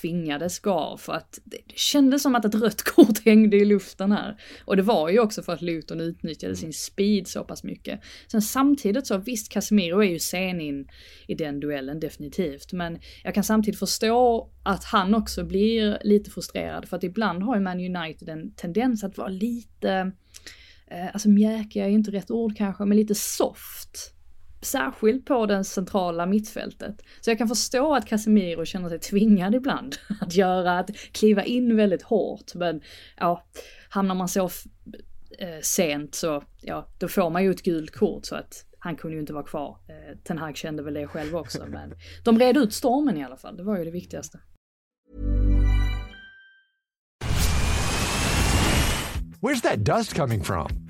tvingades gå av för att det kändes som att ett rött kort hängde i luften här. Och det var ju också för att Luton utnyttjade sin speed så pass mycket. Sen samtidigt så, visst Casemiro är ju sen in i den duellen definitivt, men jag kan samtidigt förstå att han också blir lite frustrerad för att ibland har ju Man United en tendens att vara lite, eh, alltså mjäkiga är inte rätt ord kanske, men lite soft särskilt på den centrala mittfältet. Så jag kan förstå att Casemiro känner sig tvingad ibland att göra, att kliva in väldigt hårt. Men ja, hamnar man så f- eh, sent så, ja, då får man ju ett gult kort så att han kunde ju inte vara kvar. Eh, Ten Hag kände väl det själv också, men de red ut stormen i alla fall. Det var ju det viktigaste. Where's that dust coming from?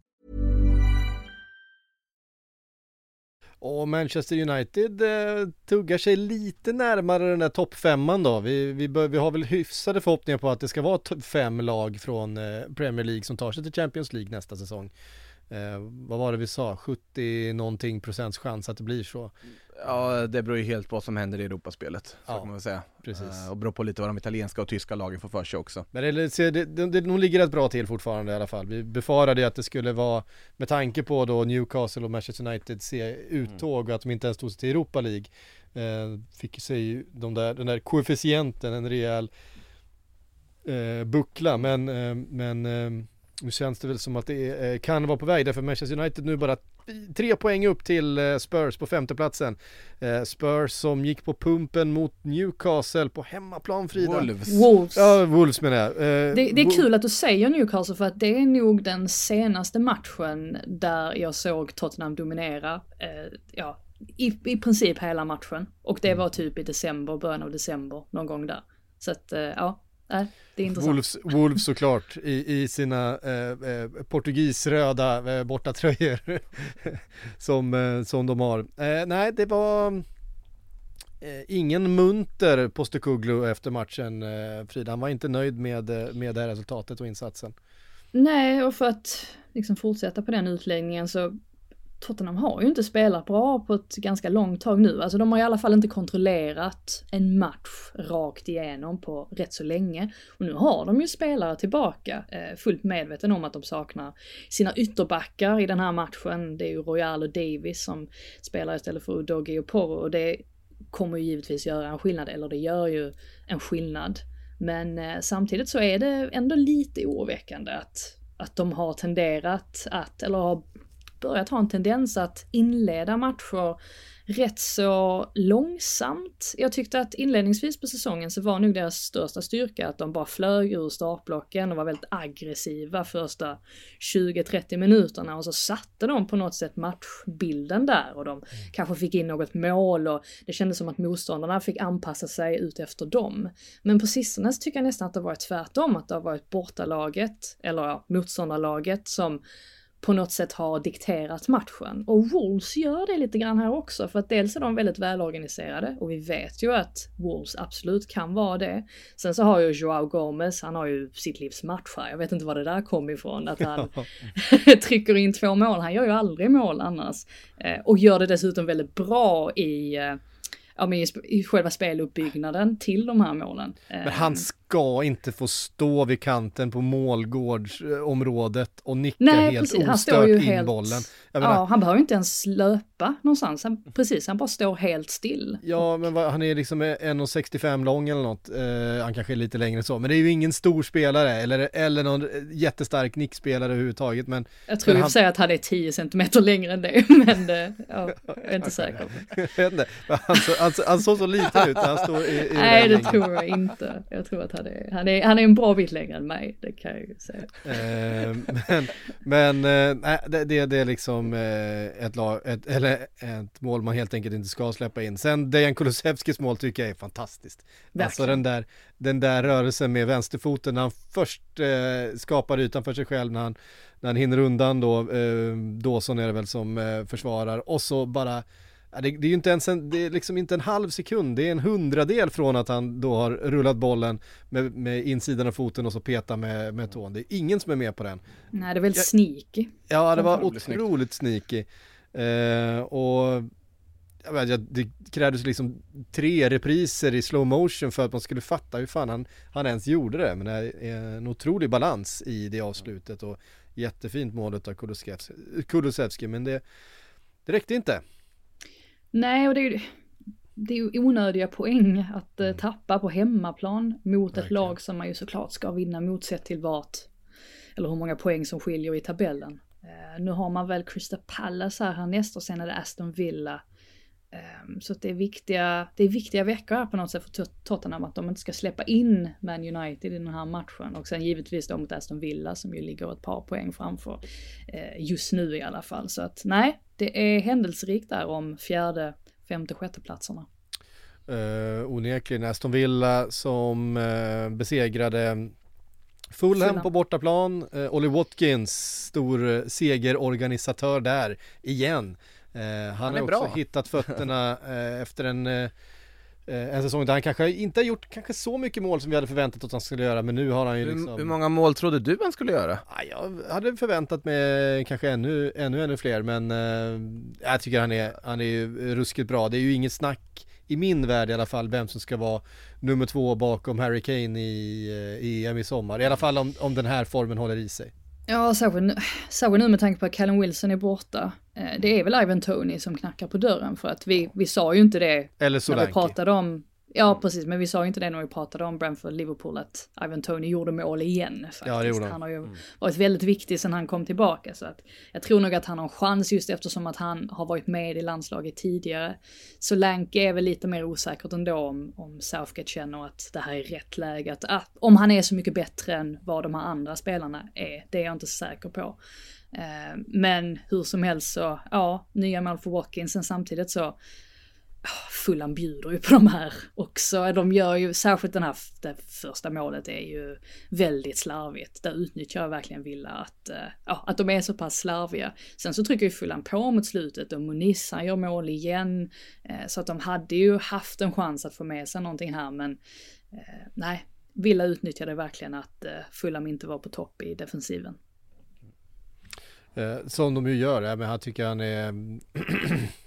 Och Manchester United eh, tuggar sig lite närmare den där toppfemman då. Vi, vi, bör, vi har väl hyfsade förhoppningar på att det ska vara fem lag från eh, Premier League som tar sig till Champions League nästa säsong. Eh, vad var det vi sa? 70 någonting procents chans att det blir så. Mm. Ja, det beror ju helt på vad som händer i Europaspelet. Så Ja, kan man säga. precis. Eh, Och beror på lite vad de italienska och tyska lagen får för sig också. Men det, det, det, det, nog ligger rätt bra till fortfarande i alla fall. Vi befarade ju att det skulle vara, med tanke på då Newcastle och Manchester United se uttåg och att de inte ens tog sig till Europa League. Eh, fick sig de där, den där koefficienten en rejäl eh, buckla. Men, eh, men eh, nu känns det väl som att det eh, kan vara på väg därför Manchester United nu bara tre poäng upp till eh, Spurs på femteplatsen. Eh, Spurs som gick på pumpen mot Newcastle på hemmaplan Frida. Wolves. Wolves. Ja, Wolves menar jag. Det, det är kul att du säger Newcastle för att det är nog den senaste matchen där jag såg Tottenham dominera, ja, i, i princip hela matchen. Och det var typ i december, början av december, någon gång där. Så att, ja, nej, det är intressant. Wolves, Wolves såklart i, i sina eh, eh, portugisröda eh, bortatröjor som, eh, som de har. Eh, nej, det var eh, ingen munter Postecoglou efter matchen eh, Frida. Han var inte nöjd med, med det här resultatet och insatsen. Nej, och för att liksom fortsätta på den utläggningen så Tottenham har ju inte spelat bra på ett ganska långt tag nu. Alltså de har i alla fall inte kontrollerat en match rakt igenom på rätt så länge. Och nu har de ju spelare tillbaka, eh, fullt medveten om att de saknar sina ytterbackar i den här matchen. Det är ju Royal och Davis som spelar istället för Udogi och Porro och det kommer ju givetvis göra en skillnad, eller det gör ju en skillnad. Men eh, samtidigt så är det ändå lite oroväckande att, att de har tenderat att, eller har börjat ha en tendens att inleda matcher rätt så långsamt. Jag tyckte att inledningsvis på säsongen så var nog deras största styrka att de bara flög ur startblocken och var väldigt aggressiva första 20-30 minuterna och så satte de på något sätt matchbilden där och de mm. kanske fick in något mål och det kändes som att motståndarna fick anpassa sig ut efter dem. Men på sistone så tycker jag nästan att det varit tvärtom, att det har varit bortalaget, eller ja, motståndarlaget som på något sätt har dikterat matchen. Och Wolves gör det lite grann här också, för att dels är de väldigt välorganiserade och vi vet ju att Wolves absolut kan vara det. Sen så har ju Joao Gomez, han har ju sitt livs match här. Jag vet inte var det där kom ifrån, att han trycker in två mål. Han gör ju aldrig mål annars. Eh, och gör det dessutom väldigt bra i eh, ja, men i, i själva speluppbyggnaden till de här målen. Men han ska inte få stå vid kanten på målgårdsområdet och nicka Nej, helt precis. ostört in helt, bollen. Menar, ja, han behöver inte ens löpa någonstans. Han, precis, han bara står helt still. Ja, men vad, han är liksom 1,65 lång eller något. Uh, han kanske är lite längre så, men det är ju ingen stor spelare eller, eller någon jättestark nickspelare överhuvudtaget. Men, jag tror i och för sig att han är 10 centimeter längre än det, men det, ja, jag är inte säker. jag vet inte, han, han, han såg så liten ut när han står i, i Nej, det tror jag inte. Jag tror att han är, han är, han är en bra bit längre än mig, det kan jag ju säga. Eh, men men eh, det, det, det är liksom eh, ett, lag, ett, eller ett mål man helt enkelt inte ska släppa in. Sen Dejan Kulusevskis mål tycker jag är fantastiskt. Verkligen. Alltså den där, den där rörelsen med vänsterfoten när han först eh, skapar ytan för sig själv när han, när han hinner undan då, eh, Dawson är det väl som eh, försvarar och så bara Ja, det, det, är ju inte ens en, det är liksom inte en halv sekund, det är en hundradel från att han då har rullat bollen med, med insidan av foten och så petar med, med tån. Det är ingen som är med på den. Nej, det är väldigt sneaky. Ja, det var otroligt sneaky. Eh, och jag vet, det krävdes liksom tre repriser i slow motion för att man skulle fatta hur fan han, han ens gjorde det. Men det är en otrolig balans i det avslutet och jättefint målet av Kulusevski, men det, det räckte inte. Nej, och det är ju det är ju onödiga poäng att eh, mm. tappa på hemmaplan mot ett lag som man ju såklart ska vinna mot sett till vart, eller hur många poäng som skiljer i tabellen. Eh, nu har man väl Crystal Palace här härnäst och sen är det Aston Villa. Eh, så det är viktiga, det är viktiga veckor här på något sätt för Tottenham att de inte ska släppa in Man United i den här matchen. Och sen givetvis då mot Aston Villa som ju ligger ett par poäng framför. Eh, just nu i alla fall. Så att nej, det är händelserikt där om fjärde, femte, sjätte platserna. Uh, onekligen Aston Villa som uh, besegrade Fulham, Fulham på bortaplan. Uh, Ollie Watkins, stor segerorganisatör där igen. Uh, han, han har också bra. hittat fötterna efter en Eh, en säsong där han kanske inte har gjort kanske så mycket mål som vi hade förväntat oss att han skulle göra men nu har han ju liksom Hur, hur många mål trodde du han skulle göra? jag hade förväntat mig kanske ännu, ännu, ännu fler men uh, jag tycker han är, han är ju ruskigt bra. Det är ju inget snack i min värld i alla fall vem som ska vara nummer två bakom Harry Kane i, eh, i EM i sommar. I alla fall om, om den här formen håller i sig. Ja, särskilt, särskilt nu med tanke på att Callum Wilson är borta. Eh, det är väl Ivan Tony som knackar på dörren för att vi, vi sa ju inte det Eller Solanke. när vi pratade om Ja, precis, men vi sa ju inte det när vi pratade om Brentford Liverpool att Ivan Tony gjorde mål igen. Faktiskt. Ja, det gjorde han. Han har ju mm. varit väldigt viktig sedan han kom tillbaka. Så att jag tror nog att han har en chans just eftersom att han har varit med i landslaget tidigare. Så Lanke är väl lite mer osäkert ändå om, om Southgate känner att det här är rätt läge. Att, ah, om han är så mycket bättre än vad de här andra spelarna är, det är jag inte så säker på. Eh, men hur som helst så, ja, nya mål för Watkins, sen samtidigt så Fulham bjuder ju på de här också. De gör ju, särskilt den här, det första målet är ju väldigt slarvigt. Där utnyttjar jag verkligen Villa att, eh, ja, att de är så pass slarviga. Sen så trycker ju Fulham på mot slutet och Muniz han gör mål igen. Eh, så att de hade ju haft en chans att få med sig någonting här men eh, nej, Villa utnyttjade verkligen att Fulham inte var på topp i defensiven. Som de ju gör, men jag tycker han är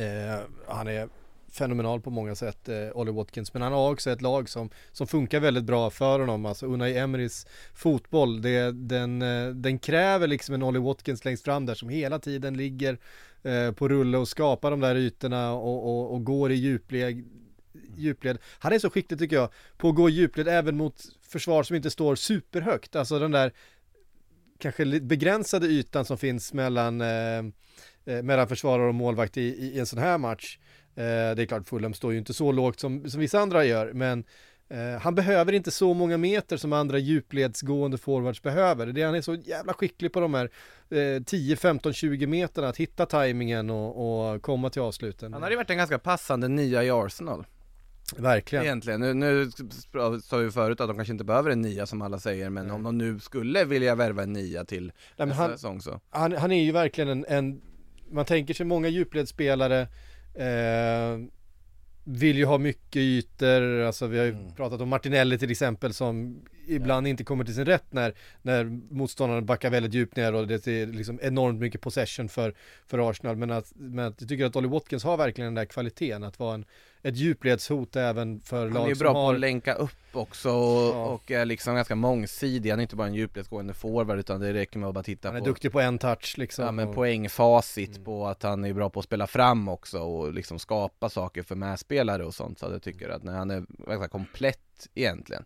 Eh, han är fenomenal på många sätt, eh, Ollie Watkins. Men han har också ett lag som, som funkar väldigt bra för honom. Alltså Unai Emerys fotboll, det, den, eh, den kräver liksom en Ollie Watkins längst fram där som hela tiden ligger eh, på rulle och skapar de där ytorna och, och, och går i djupled, djupled. Han är så skicklig tycker jag på att gå i djupled även mot försvar som inte står superhögt. Alltså den där kanske lite begränsade ytan som finns mellan, eh, eh, mellan försvarare och målvakt i, i en sån här match. Eh, det är klart, Fulham står ju inte så lågt som, som vissa andra gör, men eh, han behöver inte så många meter som andra djupledsgående forwards behöver. Det är, han är så jävla skicklig på de här eh, 10, 15, 20 meterna att hitta tajmingen och, och komma till avsluten. Han har ju varit en ganska passande nya i Arsenal Verkligen. Egentligen, nu, nu sa vi förut att de kanske inte behöver en nia som alla säger Men om de nu skulle vilja värva en nia till Nej, nästa han, säsong så han, han är ju verkligen en, en man tänker sig många djupledsspelare eh, vill ju ha mycket ytor, alltså vi har ju Mm. pratat om Martinelli till exempel som ibland inte kommer till sin rätt när, när motståndaren backar väldigt djupt ner och det är liksom enormt mycket possession för, för Arsenal. Men att, men att jag tycker att Ollie Watkins har verkligen den där kvaliteten att vara en, ett djupledshot även för Han lag är ju som bra har på att länka upp också och, Ja. och är liksom ganska mångsidig, han är inte bara en djupledsgående forward utan det räcker med att bara titta han är på duktig på en touch liksom Ja men och- poängfacit Mm. på att han är bra på att spela fram också och liksom skapa saker för medspelare och sånt så jag tycker att när han är ganska komplett egentligen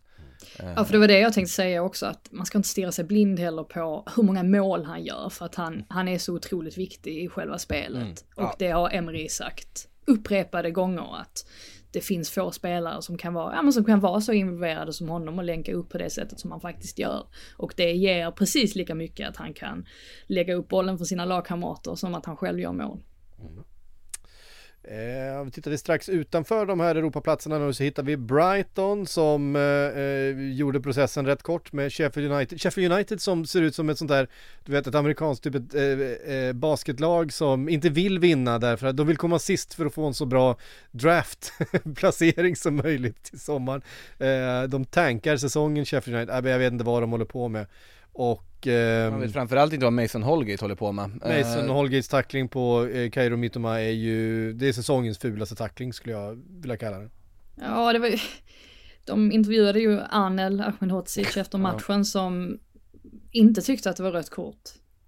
Eh, Ja, för det var det jag tänkte säga också, att man ska inte stirra sig blind heller på hur många mål han gör, för att han, han är så otroligt viktig i själva spelet. Mm, Och ja. det har Emery sagt upprepade gånger, att det finns få spelare som kan vara, ja, men som kan vara så involverade som honom och länka upp på det sättet som han faktiskt gör. Och det ger precis lika mycket att han kan lägga upp bollen för sina lagkamrater som att han själv gör mål. Mm. Eh, tittar vi strax utanför de här Europaplatserna nu så hittar vi Brighton som eh, eh, gjorde processen rätt kort med Sheffield United. Sheffield United som ser ut som ett sånt där, du vet ett amerikanskt typ ett eh, eh, basketlag som inte vill vinna därför att de vill komma sist för att få en så bra draftplacering som möjligt till sommaren. Eh, de tankar säsongen Sheffield United, äh, jag vet inte vad de håller på med. Och eh, Man vet framförallt inte vad Mason Holgate håller på med Mason Eh, Holgates tackling på eh, Kairo Mittoma är ju, det är säsongens fulaste tackling skulle jag vilja kalla det. Ja, det var ju... De intervjuade ju Anel Ahmedhodzic efter matchen som inte tyckte att det var rött kort.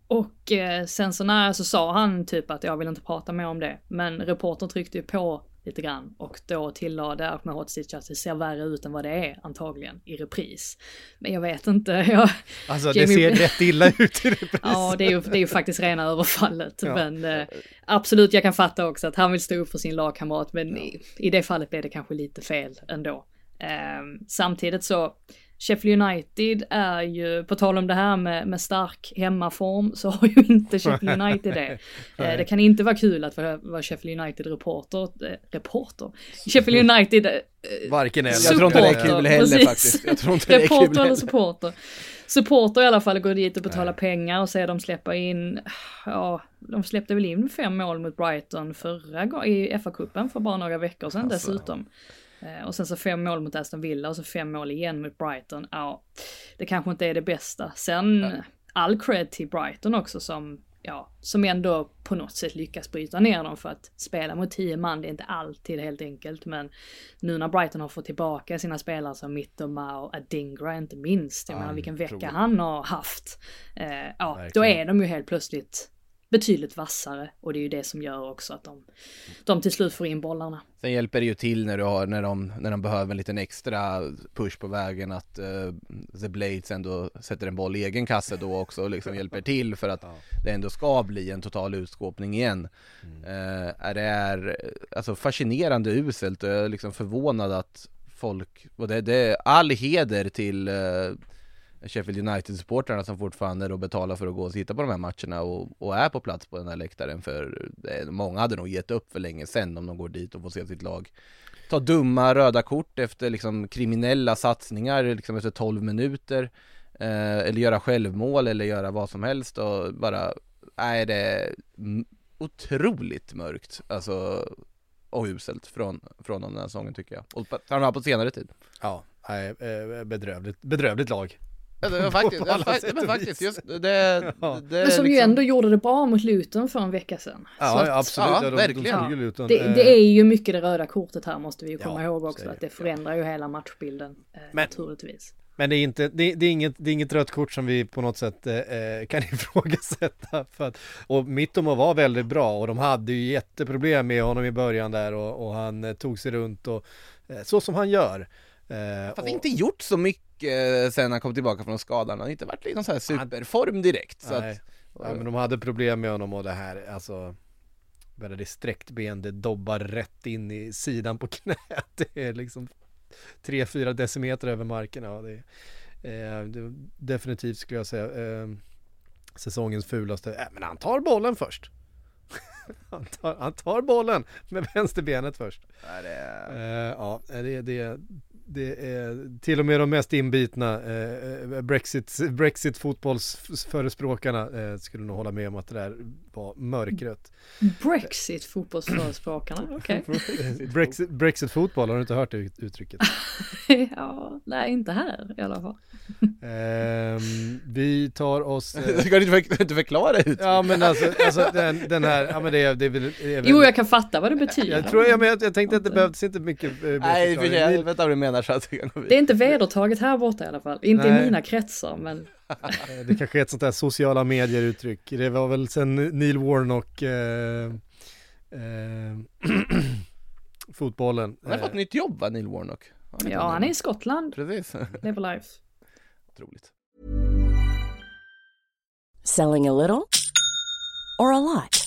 Och eh, sen så när så sa han typ att jag vill inte prata mer om det. Men reportern tryckte ju på lite grann och då tillade Ahmedhodzic att det ser värre ut än vad det är antagligen i repris. Men jag vet inte, jag... Alltså det Jamie- ser rätt illa ut i repris. Ja, det är ju, det är ju faktiskt rena överfallet. Ja. Men eh, absolut, jag kan fatta också att han vill stå upp för sin lagkamrat. Men i, i det fallet blev det kanske lite fel ändå. Eh, samtidigt så, Sheffield United är ju, på tal om det här med, med stark hemmaform, så har ju inte Sheffield United det. Eh, det kan inte vara kul att vara, vara Sheffield United-reporter. Eh, reporter? Sheffield United eh, Varken eller. Jag tror inte det är supporter, kul heller precis. faktiskt Jag tror inte det är kul Reporter eller supporter. Supporter i alla fall går dit och betalar pengar och ser dem släppa in, ja, de släppte väl in fem mål mot Brighton förra gången i FA-cupen för bara några veckor sedan Alltså. dessutom. Eh, Och sen så fem mål mot Aston Villa och så fem mål igen mot Brighton. Ja, det kanske inte är det bästa. Sen all cred till Brighton också som, ja, som ändå på något sätt lyckas bryta ner dem för att spela mot tio man, det är inte alltid helt enkelt. Men nu när Brighton har fått tillbaka sina spelare som Mittoma och Adingra inte minst, jag menar vilken vecka han har haft. Eh, ja, då är de ju helt plötsligt betydligt vassare och det är ju det som gör också att de, de till slut får in bollarna. Sen hjälper det ju till när du har, när de, när de behöver en liten extra push på vägen att uh, The Blades ändå sätter en boll i egen kasse då också och liksom hjälper till för att det ändå ska bli en total utskåpning igen. Eh, är det är alltså fascinerande uselt och jag är liksom förvånad att folk, och det, det är all heder till eh, Sheffield United-supportrarna som fortfarande då betalar för att gå och titta på de här matcherna och, och är på plats på den här läktaren. För eh, många hade nog gett upp för länge sedan om de går dit och får se sitt lag ta dumma röda kort efter liksom kriminella satsningar liksom efter 12 minuter eh, eller göra självmål eller göra vad som helst och bara, nej det är otroligt mörkt alltså och uselt från, från den här säsongen tycker jag. Och framförallt på senare tid. Ja, nej, eh, bedrövligt, bedrövligt lag. Ja, faktiskt, det var, alla fa- sätt det var och faktiskt just det, det, Ja. det Men som ju liksom- ändå gjorde det bra mot Luton för en vecka sedan. Ja, att- absolut. ja, Ja, de, verkligen. De ju Luton. Det, Eh, det är ju mycket det röda kortet här måste vi ju komma Ja, ihåg så också. Att det förändrar ju hela matchbilden eh, Men- naturligtvis. Men det är, inte, det, det, är inget, det är inget rött kort som vi på något sätt eh, kan ifrågasätta. För att, och Mittomo var väldigt bra och de hade ju jätteproblem med honom i början där och, och han eh, tog sig runt och eh, så som han gör. Eh, Fast och, inte gjort så mycket eh, sen han kom tillbaka från skadan, han har inte varit i någon sån här superform direkt. Så nej, att, ja, men de hade problem med honom och det här, alltså Väldigt sträckt ben, det dobbar rätt in i sidan på knät. Det är liksom 3-4 decimeter över marken. Ja, det, är, eh, det, definitivt skulle jag säga eh, säsongens fulaste. Äh, men han tar bollen först. han, tar, han tar bollen med vänsterbenet först. ja, det, Eh, ja, det, det, det är till och med de mest inbitna eh, Brexit, Brexit fotbollsförespråkarna eh, skulle nog hålla med om att det där var mörkrött. Brexit fotbollsförespråkarna, okej. Brexit, Brexit fotboll, har du inte hört det ut- uttrycket? ja, nej inte här i alla fall. Ehm, vi tar oss... eh, Ska du inte för- inte förklara ut? ja men alltså, alltså den, den här, ja men det är, det är väl... Det är väl Jo, jag kan fatta vad det betyder. jag tror, jag, men jag, jag tänkte att det behövdes inte mycket eh, mer Nej, jag vet vad du menar så att vi kan gå Det är vidare. inte vedertaget här borta i alla fall. Inte Nej. i mina kretsar, men Det kanske är ett sånt där sociala medier uttryck. Det var väl sen Neil Warnock eh, eh, fotbollen. Han har fått Eh, nytt jobb va, Neil Warnock? Inte ja, han är i Skottland. Precis, Lever life. otroligt. Selling a little or a lot?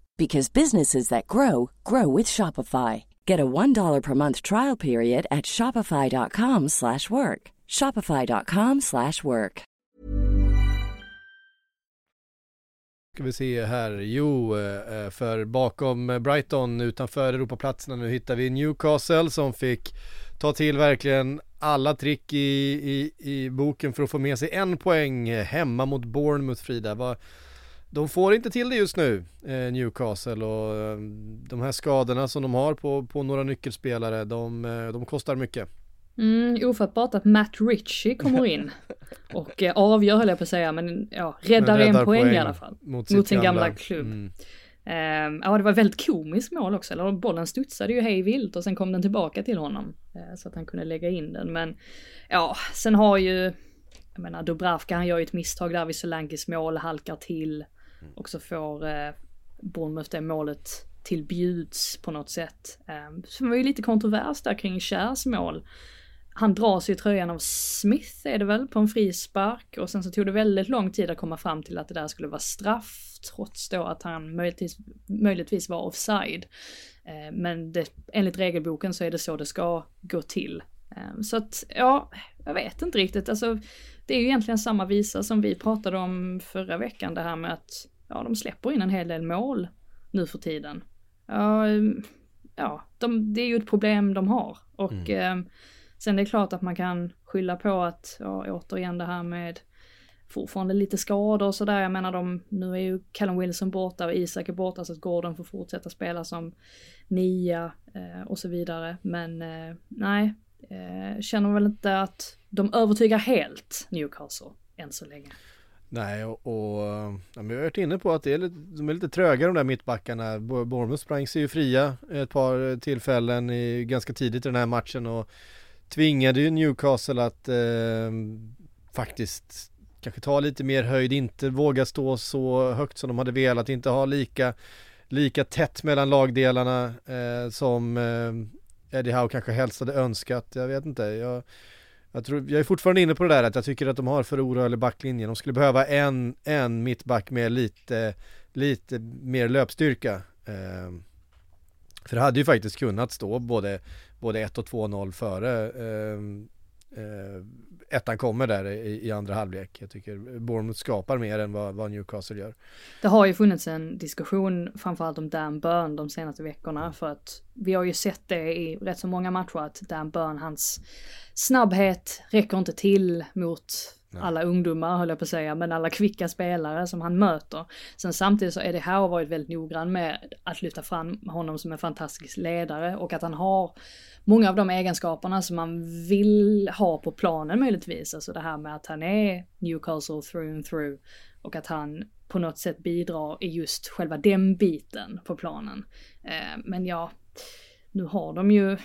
because businesses that grow grow with Shopify. Get a $1 per month trial period at shopify.com/work. slash work. shopify.com/work. slash work. Ska vi se här, jo, eh, eh, för bakom Brighton utanför Europaplatserna nu hittar vi Newcastle som fick ta till verkligen alla trick i, i, i boken för att få med sig en poäng hemma mot Bournemouth Frida. Vad- de får inte till det just nu, eh, Newcastle och eh, de här skadorna som de har på, på några nyckelspelare, de, eh, de kostar mycket. Mm, ofattbart att Matt Ritchie kommer in och eh, avgör höll jag på att säga, men ja, räddar, Men en poäng, i alla fall. Mot, Mot sin gamla klubb. Mm. Ehm, ja, det var väldigt komiskt mål också, eller bollen studsade ju hej vilt och sen kom den tillbaka till honom. eh, så att han kunde lägga in den, men ja, sen har ju, jag menar Dubravka han gör ju ett misstag där vid Solankis mål, halkar till Mm. och så får eh, Bournemouth det målet till bjuds på något sätt. Eh, så det var ju lite kontrovers där kring Kärs mål. Han dras ju i tröjan av Smith är det väl på en frispark och sen så tog det väldigt lång tid att komma fram till att det där skulle vara straff trots då att han möjligtvis, möjligtvis var offside. Eh, men det, enligt regelboken så är det så det ska gå till. Eh, så att ja, jag vet inte riktigt. Alltså, det är ju egentligen samma visa som vi pratade om förra veckan det här med att ja, de släpper in en hel del mål nu för tiden. Ja, ehm, ja de, det är ju ett problem de har och eh, sen är det klart att man kan skylla på att, ja, återigen det här med fortfarande lite skador och sådär. Jag menar de, nu är ju Callum Wilson borta och Isak är borta så att Gordon får fortsätta spela som nia eh, och så vidare. Men eh, nej, eh, känner väl inte att de övertygar helt Newcastle än så länge. Nej, och, och ja, men vi har varit inne på att det är lite, de är lite tröga de där mittbackarna. Bournemouth sprang sig ju fria ett par eh, tillfällen i, ganska tidigt i den här matchen och tvingade ju Newcastle att eh, faktiskt kanske ta lite mer höjd, inte våga stå så högt som de hade velat, inte ha lika, lika tätt mellan lagdelarna eh, som eh, Eddie Howe kanske helst hade önskat. Jag vet inte, jag jag, tror, jag är fortfarande inne på det där att jag tycker att de har för orörlig backlinje. De skulle behöva en, en mittback med lite, lite mer löpstyrka. Eh, för det hade ju faktiskt kunnat stå både, både 1 och 2-0 före ehm, eh, eh, ettan kommer där i, i andra halvlek. Jag tycker Bournemouth skapar mer än vad, vad Newcastle gör. Det har ju funnits en diskussion framförallt om Dan Burn de senaste veckorna för att vi har ju sett det i rätt så många matcher att Dan Burn, hans snabbhet räcker inte till mot alla ungdomar höll jag på att säga, men alla kvicka spelare som han möter. Sen samtidigt så är det här varit väldigt noggrann med att lyfta fram honom som en fantastisk ledare och att han har många av de egenskaperna som man vill ha på planen möjligtvis. Alltså det här med att han är Newcastle through and through och att han på något sätt bidrar i just själva den biten på planen. Eh, men ja, nu har de ju,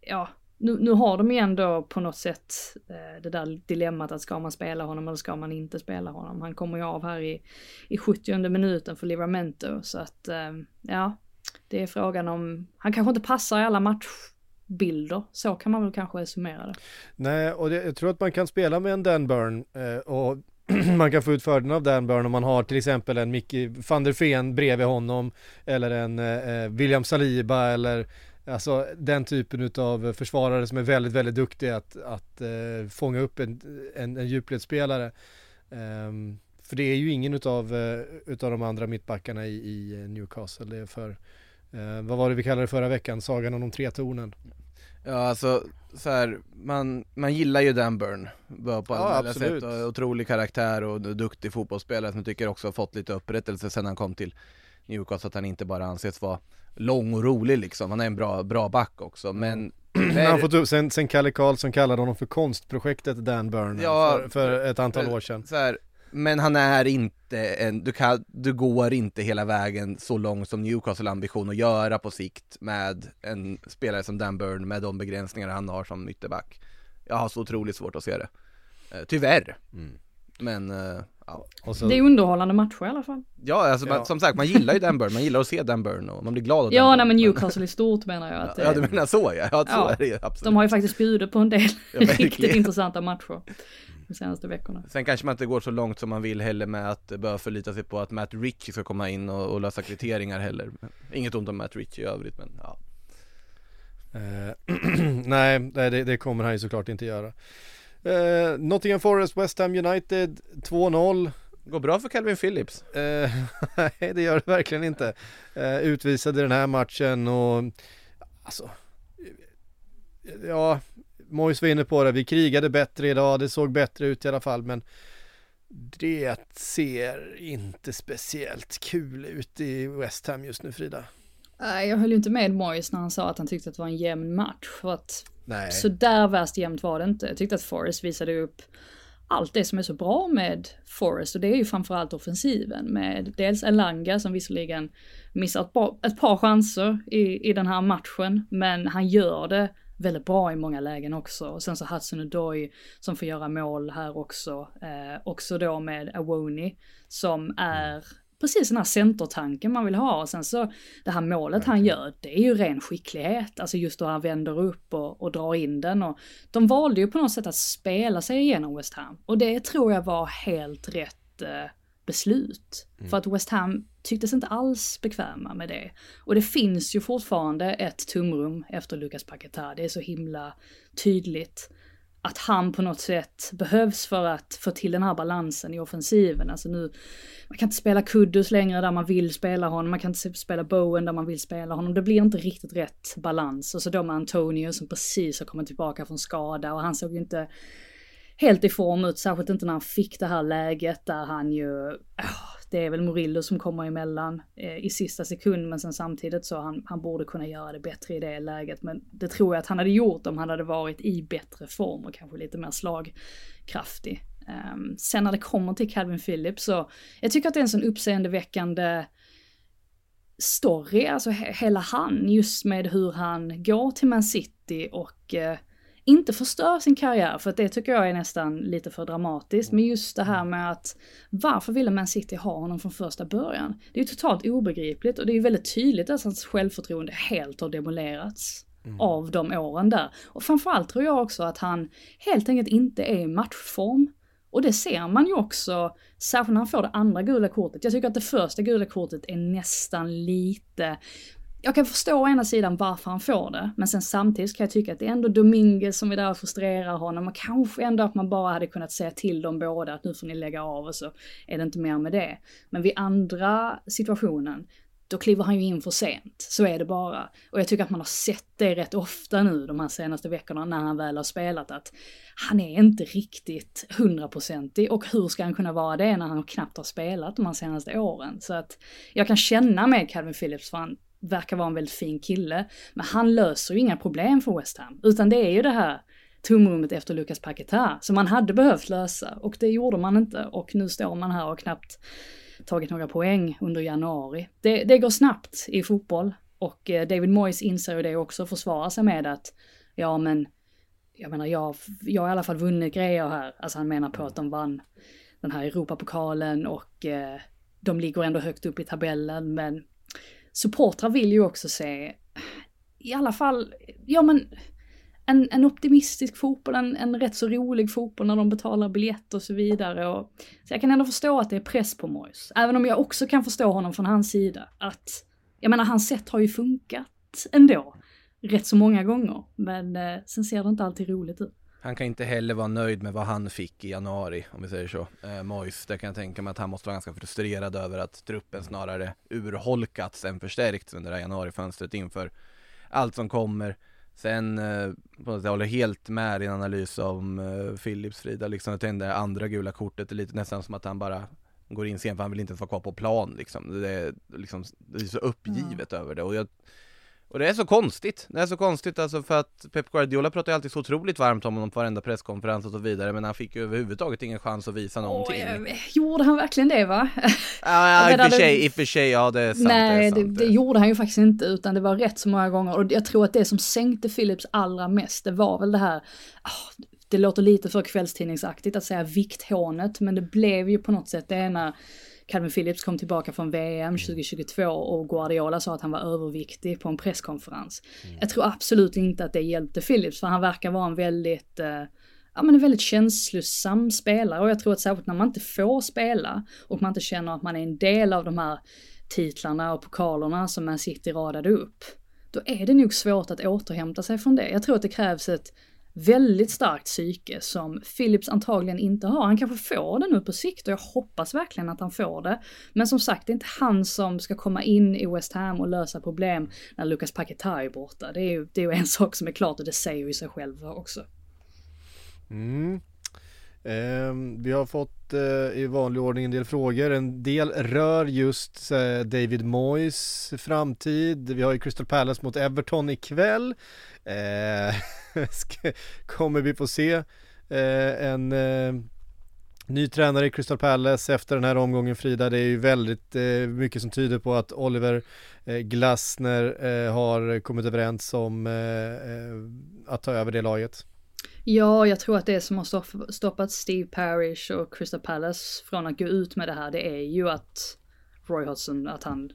ja, nu, nu har de ju ändå på något sätt eh, det där dilemmat att ska man spela honom eller ska man inte spela honom. Han kommer ju av här i, i 70 minuten för Livramento så att eh, ja, det är frågan om, han kanske inte passar i alla bilder. så kan man väl kanske summera det. Nej, och det, jag tror att man kan spela med en Dan Burn eh, och man kan få ut fördelen av Dan Burn om man har till exempel en Mickey van der Ven bredvid honom eller en eh, eh, William Saliba eller Alltså den typen av försvarare som är väldigt, väldigt duktig att, att eh, fånga upp en, en, en djupledsspelare. Um, för det är ju ingen utav, uh, utav de andra mittbackarna i, i Newcastle. Det är för, uh, vad var det vi kallade det förra veckan? Sagan om de tre tornen. Ja alltså, så här, man, man gillar ju Dan Burn på alla ja, sätt, och otrolig karaktär och duktig fotbollsspelare som jag tycker också har fått lite upprättelse sen han kom till Newcastle, att han inte bara anses vara lång och rolig liksom, han är en bra, bra back också men han fått upp, sen, sen Kalle Karlsson kallade honom för konstprojektet Dan Burn ja, för, för ett antal år sedan. Så här, men han är inte en, du, kan, du går inte hela vägen så långt som Newcastle ambition att göra på sikt med en spelare som Dan Burn med de begränsningar han har som ytterback. Jag har så otroligt svårt att se det. Eh, tyvärr. Mm. Men uh, Ja. Så... Det är underhållande matcher i alla fall. Ja, alltså ja. Man, som sagt, man gillar ju Dan Burn, man gillar att se Dan Burn och man blir glad av Ja, nej men Newcastle i stort menar jag att Ja, du menar så ja, ja så ja, är det absolut. De har ju faktiskt bjudit på en del riktigt intressanta matcher de senaste veckorna. Sen kanske man inte går så långt som man vill heller med att börja förlita sig på att Matt Rich ska komma in och, och lösa kvitteringar heller. Inget ont om Matt Rich i övrigt, men ja. Uh, nej, det, det kommer han ju såklart inte göra. Uh, Nottingham Forest, West Ham United 2-0 Går bra för Calvin Phillips? Uh, nej det gör det verkligen inte. Uh, utvisade den här matchen och alltså Ja, Mois var inne på det, vi krigade bättre idag, det såg bättre ut i alla fall men det ser inte speciellt kul ut i West Ham just nu Frida. Nej, jag höll ju inte med Moyes när han sa att han tyckte att det var en jämn match. För att Nej. så där värst jämnt var det inte. Jag tyckte att Forrest visade upp allt det som är så bra med Forrest och det är ju framförallt offensiven med dels Elanga som visserligen missat ett par, ett par chanser i, i den här matchen men han gör det väldigt bra i många lägen också. Och sen så Hudson Odoi som får göra mål här också. Eh, också då med Awoni som är precis den här centertanken man vill ha. Och sen så det här målet han gör, det är ju ren skicklighet. Alltså just då han vänder upp och, och drar in den. Och de valde ju på något sätt att spela sig igenom West Ham. Och det tror jag var helt rätt eh, beslut. Mm. För att West Ham tycktes inte alls bekväma med det. Och det finns ju fortfarande ett tumrum efter Lucas Paquetá. Det är så himla tydligt att han på något sätt behövs för att få till den här balansen i offensiven. Alltså nu, man kan inte spela Kuddus längre där man vill spela honom, man kan inte spela Bowen där man vill spela honom. Det blir inte riktigt rätt balans. Och så då med Antonio som precis har kommit tillbaka från skada och han såg ju inte helt i form ut, särskilt inte när han fick det här läget där han ju, oh, det är väl Murillo som kommer emellan eh, i sista sekund men sen samtidigt så han, han borde kunna göra det bättre i det läget. Men det tror jag att han hade gjort om han hade varit i bättre form och kanske lite mer slagkraftig. Um, sen när det kommer till Calvin Phillips så, jag tycker att det är en sån uppseendeväckande story, alltså he hela han, just med hur han går till Man City och eh, inte förstör sin karriär, för det tycker jag är nästan lite för dramatiskt. Men just det här med att varför ville Man City ha honom från första början? Det är ju totalt obegripligt och det är ju väldigt tydligt att hans självförtroende helt har demolerats. Mm. av de åren där. Och framförallt tror jag också att han helt enkelt inte är i matchform. Och det ser man ju också, särskilt när han får det andra gula kortet. Jag tycker att det första gula kortet är nästan lite jag kan förstå å ena sidan varför han får det, men sen samtidigt kan jag tycka att det är ändå Dominguez som är där och frustrerar honom och kanske ändå att man bara hade kunnat säga till dem båda att nu får ni lägga av och så är det inte mer med det. Men vid andra situationen, då kliver han ju in för sent. Så är det bara. Och jag tycker att man har sett det rätt ofta nu de här senaste veckorna när han väl har spelat att han är inte riktigt hundraprocentig och hur ska han kunna vara det när han knappt har spelat de här senaste åren? Så att jag kan känna med Calvin Phillips för han verkar vara en väldigt fin kille. Men han löser ju inga problem för West Ham. Utan det är ju det här tomrummet efter Lucas Paquetá som man hade behövt lösa. Och det gjorde man inte. Och nu står man här och knappt tagit några poäng under januari. Det, det går snabbt i fotboll. Och eh, David Moyes inser ju det också och försvarar sig med att ja men jag menar jag, jag har i alla fall vunnit grejer här. Alltså han menar på att de vann den här Europapokalen och eh, de ligger ändå högt upp i tabellen men supportrar vill ju också se, i alla fall, ja men en, en optimistisk fotboll, en, en rätt så rolig fotboll när de betalar biljett och så vidare. Och, så jag kan ändå förstå att det är press på Moyes. Även om jag också kan förstå honom från hans sida. Att, jag menar hans sätt har ju funkat ändå. Rätt så många gånger. Men eh, sen ser det inte alltid roligt ut. Han kan inte heller vara nöjd med vad han fick i januari, om vi säger så. Eh, Mois, där kan jag tänka mig att han måste vara ganska frustrerad över att truppen snarare urholkats än förstärkts under det här januarifönstret inför allt som kommer. Sen, eh, jag håller helt med din analys om eh, Philips Frida, liksom att det andra gula kortet är lite nästan som att han bara går in sent för han vill inte ens vara kvar på plan liksom. Det är, liksom, det är så uppgivet mm. över det och jag och det är så konstigt, det är så konstigt alltså för att Pep Guardiola pratar ju alltid så otroligt varmt om honom på varenda presskonferens och så vidare men han fick ju överhuvudtaget ingen chans att visa någonting. Oh, gjorde han verkligen det va? Ja, i och för sig, i och för sig, ja det är sant. Nej, det, är sant. Det, det, gjorde han ju faktiskt inte utan det var rätt så många gånger och jag tror att det som sänkte Philips allra mest det var väl det här, oh, det låter lite för kvällstidningsaktigt att säga vikthånet men det blev ju på något sätt det ena Calvin Phillips kom tillbaka från VM 2022 mm. och Guardiola sa att han var överviktig på en presskonferens. Mm. Jag tror absolut inte att det hjälpte Phillips för han verkar vara en väldigt eh, ja, men en väldigt känslosam spelare och jag tror att särskilt när man inte får spela och man inte känner att man är en del av de här titlarna och pokalerna som Man City radade upp, då är det nog svårt att återhämta sig från det. Jag tror att det krävs ett väldigt starkt psyke som Philips antagligen inte har. Han kanske får det nu på sikt och jag hoppas verkligen att han får det. Men som sagt, det är inte han som ska komma in i West Ham och lösa problem när Lucas Paquetá är borta. Det är ju, det är ju en sak som är klart och det säger ju sig själv också. Mm. Eh, vi har fått eh, i vanlig ordning en del frågor. En del rör just eh, David Moyes framtid. Vi har ju Crystal Palace mot Everton ikväll. Eh, kommer vi få se eh, en eh, ny tränare i Crystal Palace efter den här omgången Frida. Det är ju väldigt eh, mycket som tyder på att Oliver eh, Glasner eh, har kommit överens om att ta över det laget. Ja, jag tror att det som har stoppat Steve Parish och Crystal Palace från att gå ut med det här, det är ju att Roy Hodgson, att han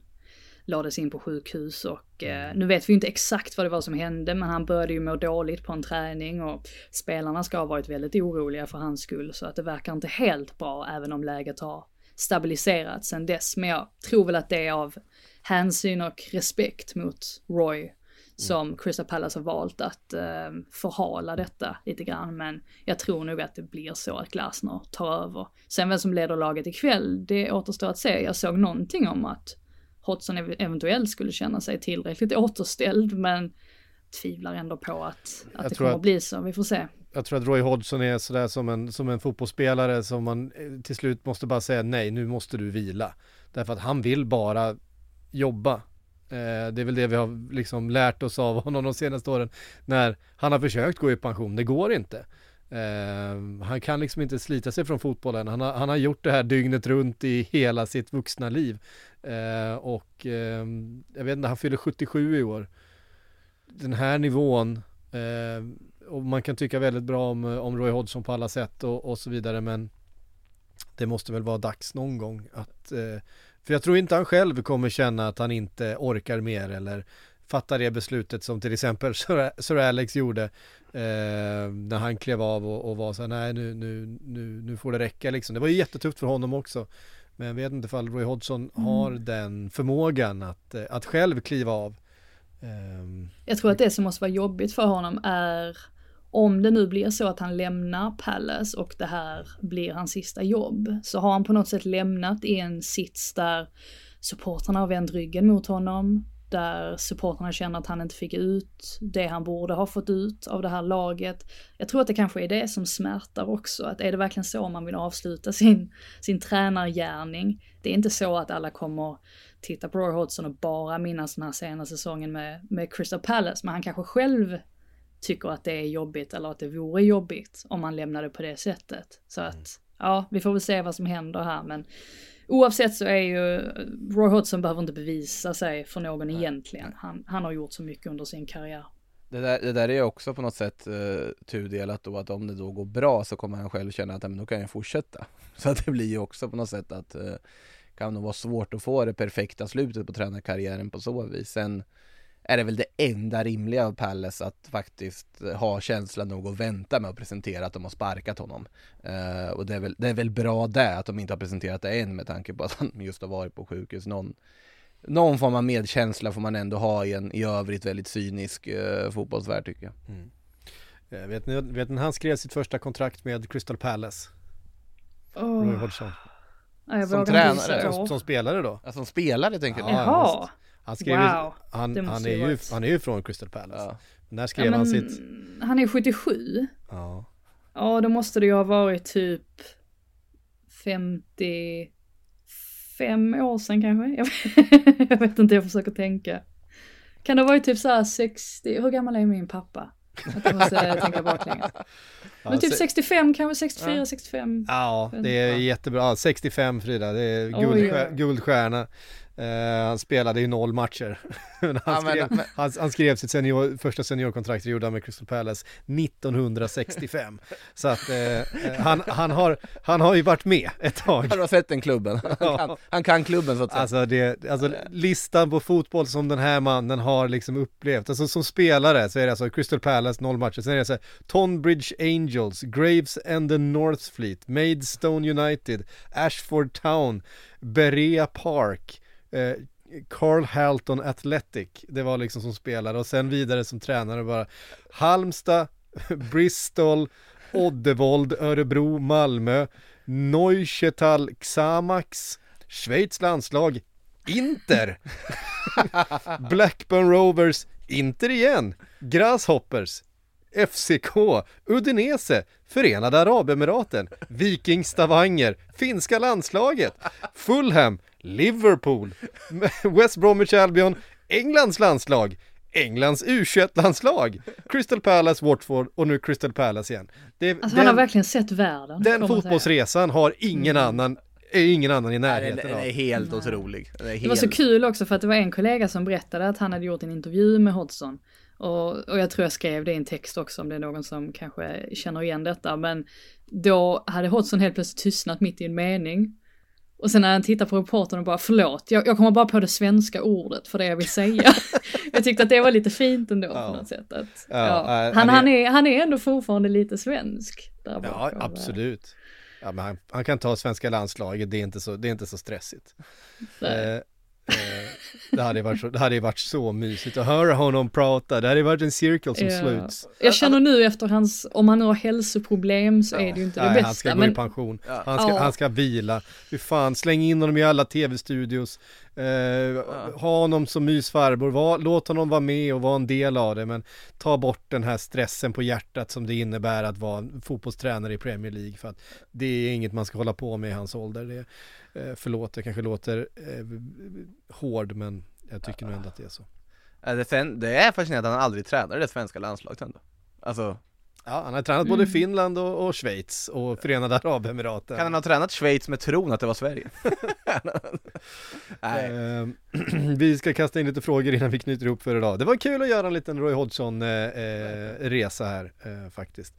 lades in på sjukhus och eh, nu vet vi inte exakt vad det var som hände men han började ju må dåligt på en träning och spelarna ska ha varit väldigt oroliga för hans skull så att det verkar inte helt bra även om läget har stabiliserats sen dess. Men jag tror väl att det är av hänsyn och respekt mot Roy som mm. Crystal Palace har valt att eh, förhala detta lite grann. Men jag tror nog att det blir så att Glasner tar över. Sen vem som leder laget ikväll, det återstår att se. Jag såg någonting om att Hodgson eventuellt skulle känna sig tillräckligt återställd men tvivlar ändå på att, att det kommer att, bli så. Vi får se. Jag tror att Roy Hodgson är sådär som en, som en fotbollsspelare som man eh, till slut måste bara säga nej, nu måste du vila. Därför att han vill bara jobba. Eh, det är väl det vi har liksom lärt oss av honom de senaste åren. När han har försökt gå i pension, det går inte. Uh, han kan liksom inte slita sig från fotbollen. Han har, han har gjort det här dygnet runt i hela sitt vuxna liv. Uh, och uh, jag vet inte, han fyller 77 i år. Den här nivån, och man kan tycka väldigt bra om, om Roy Hodgson på alla sätt och, och så vidare men det måste väl vara dags någon gång att för jag tror inte han själv kommer känna att han inte orkar mer eller fattar det beslutet som till exempel Sir Alex gjorde eh, när han klev av och, och var så här, nej nu, nu, nu, nu får det räcka liksom. Det var ju jättetufft för honom också. Men jag vet inte ifall Roy Hodgson mm. har den förmågan att, eh, att själv kliva av Ehm, Jag tror att det som måste vara jobbigt för honom är om det nu blir så att han lämnar Palace och det här blir hans sista jobb, så har han på något sätt lämnat i en sits där supportrarna har vänt ryggen mot honom, där supportrarna känner att han inte fick ut det han borde ha fått ut av det här laget. Jag tror att det kanske är det som smärtar också, att är det verkligen så man vill avsluta sin, sin tränargärning? Det är inte så att alla kommer titta på Roy Hodgson och bara minnas den här sena säsongen med, med Crystal Palace, men han kanske själv tycker att det är jobbigt eller att det vore jobbigt om man lämnade på det sättet. Så att, ja, vi får väl se vad som händer här, men oavsett så är ju Roy Hodgson behöver inte bevisa sig för någon egentligen. Han, han har gjort så mycket under sin karriär. Det där, det där är också på något sätt uh, tudelat då att om det då går bra så kommer han själv känna att men då kan jag fortsätta. Så att det blir ju också på något sätt att uh, kan nog vara svårt att få det perfekta slutet på tränarkarriären på så vis. Sen är det väl det enda rimliga av Palace att faktiskt ha känsla nog att vänta med att presentera att de har sparkat honom. Uh, och det är, väl, det är väl bra det att de inte har presenterat det än med tanke på att han just har varit på sjukhus. Någon, någon form av medkänsla får man ändå ha i en i övrigt väldigt cynisk uh, fotbollsvärld tycker jag. mm. Eh, Vet ni, vet ni han skrev sitt första kontrakt med Crystal Palace? Oh. Roy Hodgson. Ja, jag Som tränare? Som, som spelare då? Ja, som spelare tänker du? Ja, Jaha. Han skrev Wow, han, han, är ju, han är ju från Crystal Palace. Ja. När skrev Ja, men, han sitt? Han är 77. Ja. Ja, då måste det ju ha varit typ 55 år sedan kanske. Jag vet, jag vet inte, jag försöker tänka. Kan det ha varit typ så här 60, hur gammal är min pappa? Jag måste tänka baklänges. Men Ja, typ se- 65, kanske 64, 65. Ja, det är jättebra. Ja, 65 Frida, det är Oj, guldstjär, oj. guldstjärna. Eh, han spelade i noll matcher. Men han, Ja, men- skrev, men- han, han skrev sitt senior, första seniorkontrakt, det gjorde han med Crystal Palace 1965. Så att eh, han, han, har, han har ju varit med ett tag. Har du sett den klubben? Han kan, han kan klubben så att säga. Alltså, det, alltså listan på fotboll som den här mannen har liksom upplevt, alltså som spelare så är det alltså Crystal Palace, noll matcher, sen är det så här, Tonbridge Angels, Graves and the North Fleet, Maidstone United, Ashford Town, Berea Park, eh, Carl Halton Athletic, det var liksom som spelare och sen vidare som tränare bara Halmstad, Bristol, Oddevold, Örebro, Malmö, Neuchetal Xamax, Schweiz landslag, Inter, Blackburn Rovers, Inter igen, Grasshoppers, FCK, Udinese, Förenade Arabemiraten, Viking Stavanger, finska landslaget, Fulham, Liverpool, West Bromwich Albion, Englands landslag, Englands U21-landslag, Crystal Palace, Watford och nu Crystal Palace igen. Det, Alltså han har verkligen sett världen. den fotbollsresan har ingen annan, är ingen annan i Nej, den, närheten den är av. helt otrolig. Den är helt... Det var så kul också för att det var en kollega som berättade att han hade gjort en intervju med Hodgson. Och, och jag tror jag skrev det i en text också om det är någon som kanske känner igen detta. Men då hade Hodgson helt plötsligt tystnat mitt i en mening. Och sen när han tittar på reportern och bara förlåt, jag, jag kommer bara på det svenska ordet för det jag vill säga. jag tyckte att det var lite fint ändå Ja. på något sätt. Att, Ja, ja, äh, han, han är- han, är, ändå fortfarande lite svensk. Där Ja, bakom. absolut. Ja, men han, han kan ta svenska landslaget, det är inte så, det är inte så stressigt. Eh, eh, det, hade ju varit så, det hade ju varit så mysigt att höra honom prata, det hade varit en cirkel som Ja. sluts. Jag känner nu efter hans, om han nu har hälsoproblem så är det ju inte det Nej, bästa. han ska gå men i pension. Ja. Han, ska, Ja. han ska vila. Fy fan, släng in honom i alla tv-studios. Eh, Ha honom som mysfarbror. Var, låt honom vara med och vara en del av det. Men ta bort den här stressen på hjärtat som det innebär att vara en fotbollstränare i Premier League. För att det är inget man ska hålla på med i hans ålder. Det, förlåt, det kanske låter eh, hård men jag tycker nog ändå att det är så. Ja, det, är fascinerande att han aldrig tränade det svenska landslaget ändå. Alltså, Ja, han har tränat både Finland och, och Schweiz och Förenade Arabemiraten. kan han ha tränat Schweiz med tron att det var Sverige? Nej. Eh, vi ska kasta in lite frågor innan vi knyter ihop för idag. Det var kul att göra en liten Roy Hodgson-resa här eh, faktiskt.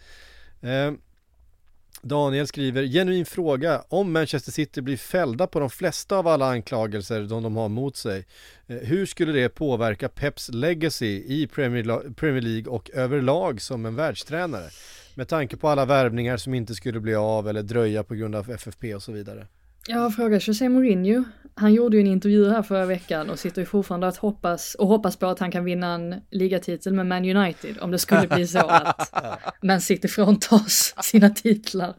Daniel skriver, genuin fråga, om Manchester City blir fällda på de flesta av alla anklagelser som de har mot sig, eh, hur skulle det påverka Peps legacy i Premier League och överlag som en världstränare? Med tanke på alla värvningar som inte skulle bli av eller dröja på grund av FFP och så vidare. Jag frågar José Mourinho. Han gjorde ju en intervju här förra veckan och sitter ju fortfarande att hoppas och hoppas på att han kan vinna en ligatitel med Man United om det skulle bli så att Man City fråntas sina titlar.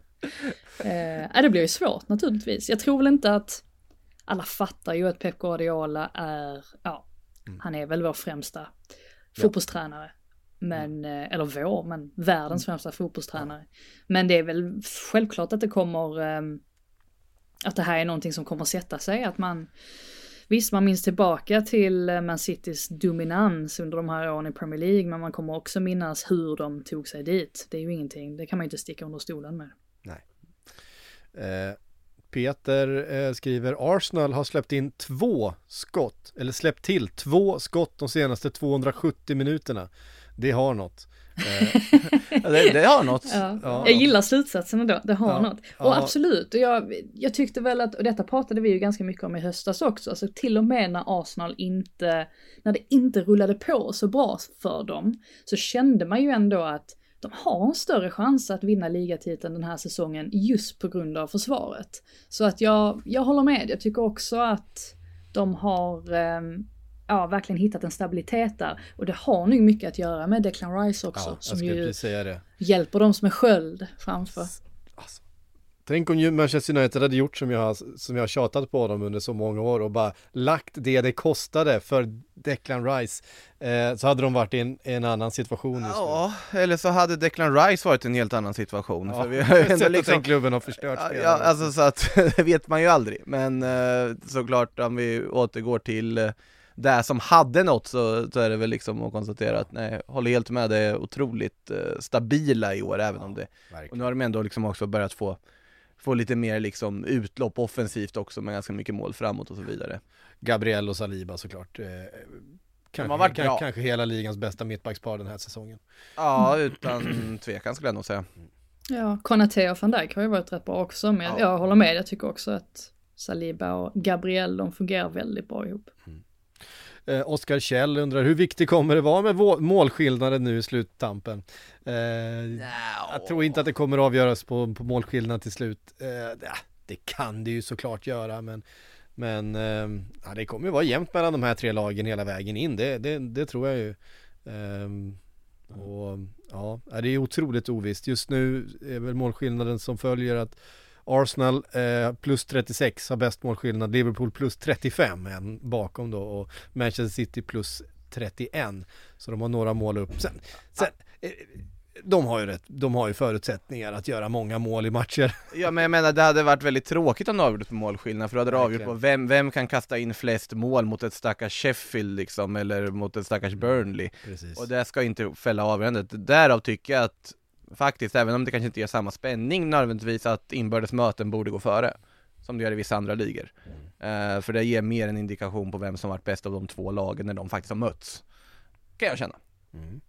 Eh, det blir ju svårt naturligtvis. Jag tror väl inte att alla fattar ju att Pep Guardiola är, ja, mm. han är väl vår främsta fotbollstränare. Men, eh, eller vår, men världens mm. främsta fotbollstränare. Men det är väl självklart att det kommer, ehm, att det här är någonting som kommer sätta sig, att man Visst, man minns tillbaka till eh, Man Citys dominans under de här åren i Premier League, men man kommer också minnas hur de tog sig dit. Det är ju ingenting, det kan man ju inte sticka under stolen med. Nej. Eh, Peter eh, skriver Arsenal har släppt in två skott, eller släppt till två skott de senaste 270 minuterna. Det har något. Eh, det, det, har något. Ja. Ja. Jag gillar slutsatsen ändå, det har ja. något. Och absolut, och jag, jag tyckte väl att, och detta pratade vi ju ganska mycket om i höstas också, alltså till och med när Arsenal inte, när det inte rullade på så bra för dem, så kände man ju ändå att de har en större chans att vinna ligatiteln den här säsongen just på grund av försvaret. Så att jag, jag håller med, jag tycker också att de har eh, ja, verkligen hittat en stabilitet där. Och det har nog mycket att göra med Declan Rice också. Ja, som ju hjälper dem som är sköld framför. Alltså, tänk om Manchester United hade gjort som jag, som jag har tjatat på dem under så många år och bara lagt det det kostade för Declan Rice. Eh, så hade de varit i en, en annan situation just Ja, nu. eller så hade Declan Rice varit i en helt annan situation. Ja, för vi har ju ändå liksom, den klubben har förstört ja, ja, alltså så att det vet man ju aldrig. Men eh, såklart om vi återgår till eh, det som hade något så, så är det väl liksom att konstatera att nej, håller helt med, det är otroligt eh, stabila i år även ja, om det verkligen. Och nu har de ändå liksom också börjat få Få lite mer liksom utlopp offensivt också med ganska mycket mål framåt och så vidare Gabriel och Saliba såklart eh, Kanske, har varit bra. kanske hela ligans bästa mittbackspar den här säsongen Ja, utan tvekan skulle jag nog säga Ja, Konate och van Dijk har ju varit rätt bra också, men ja. jag håller med, jag tycker också att Saliba och Gabriel, de fungerar väldigt bra ihop. Mm. Eh, Oskar Kjell undrar hur viktigt kommer det vara med målskillnaden nu i sluttampen? Eh, no. Jag tror inte att det kommer avgöras på, på målskillnad till slut. Eh, det kan det ju såklart göra men men eh, ja, det kommer ju vara jämnt mellan de här tre lagen hela vägen in, det, det, det tror jag ju. Um, och ja, det är otroligt ovisst. Just nu är väl målskillnaden som följer att Arsenal eh, plus 36 har bäst målskillnad, Liverpool plus 35 en bakom då och Manchester City plus 31. Så de har några mål upp. Sen, sen eh, de har ju rätt, de har ju förutsättningar att göra många mål i matcher. Ja men jag menar det hade varit väldigt tråkigt om det avgjordes på målskillnad för då hade det avgjort på vem, vem kan kasta in flest mål mot ett stackars Sheffield liksom eller mot ett stackars Burnley. Precis. Och det ska inte fälla avgörandet. Därav tycker jag att faktiskt, även om det kanske inte ger samma spänning nödvändigtvis, att inbördes möten borde gå före. Som det gör i vissa andra ligor. Uh, för det ger mer en indikation på vem som varit bäst av de två lagen när de faktiskt har mötts. Kan jag känna. Mm.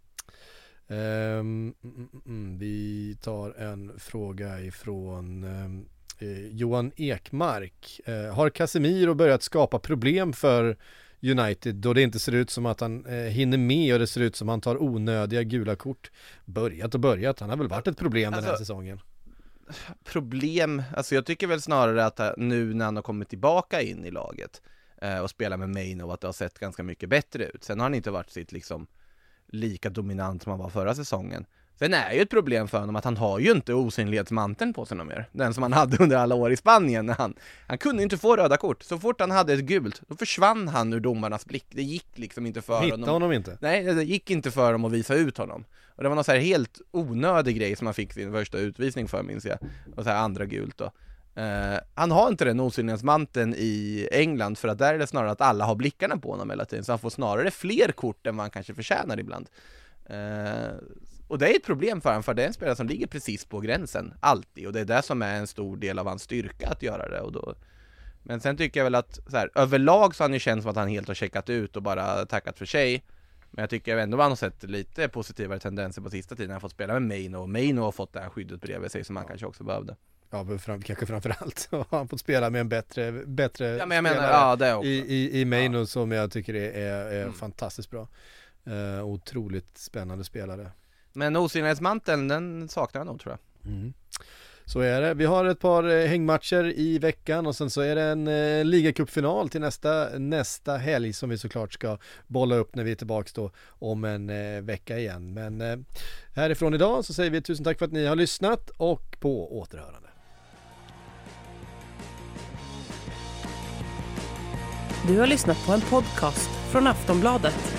Um, mm, mm, vi tar en fråga ifrån um, eh, Johan Ekmark. Uh, har Casemiro börjat skapa problem för United då det inte ser ut som att han eh, hinner med och det ser ut som att han tar onödiga gula kort. Börjat och börjat, han har väl varit ett problem alltså, den här alltså, säsongen. Problem, alltså jag tycker väl snarare att eh, nu när han har kommit tillbaka in i laget eh, och spelar med Main och att det har sett ganska mycket bättre ut. Sen har han inte varit sitt liksom lika dominant som han var förra säsongen. Sen är ju ett problem för honom att han har ju inte osynlighetsmanteln på sig någon mer. Den som han hade under alla år i Spanien. När han, han kunde inte få röda kort. Så fort han hade ett gult, då försvann han ur domarnas blick. Det gick liksom inte för Hitta honom. honom inte? Nej, det gick inte för dem att visa ut honom. Och det var någon så här helt onödig grej som han fick sin första utvisning för minns jag. Och så här andra gult då. Uh, han har inte den osynlighetsmanteln i England för att där är det snarare att alla har blickarna på honom hela tiden så han får snarare fler kort än vad han kanske förtjänar ibland. Uh, och det är ett problem för honom, för det är en spelare som ligger precis på gränsen, alltid. Och det är det som är en stor del av hans styrka att göra det. Och då... Men sen tycker jag väl att, så här, överlag så har han ju känts som att han helt har checkat ut och bara tackat för sig. Men jag tycker ändå man har sett lite positivare tendenser på sista tiden. Han har fått spela med Maino och Maino har fått det här skyddet bredvid sig som han kanske också behövde. Ja, fram, kanske framförallt har han fått spela med en bättre, bättre ja, men jag menar, ja, det också. i, i, i Maino ja. som jag tycker är, är, är mm. fantastiskt bra. Uh, otroligt spännande spelare. Men osynlighetsmanteln, den saknar jag nog tror jag. Mm. Så är det. Vi har ett par eh, hängmatcher i veckan och sen så är det en eh, ligacupfinal till nästa, nästa helg som vi såklart ska bolla upp när vi är tillbaka då om en eh, vecka igen. Men eh, härifrån idag så säger vi tusen tack för att ni har lyssnat och på återhörande. Du har lyssnat på en podcast från Aftonbladet.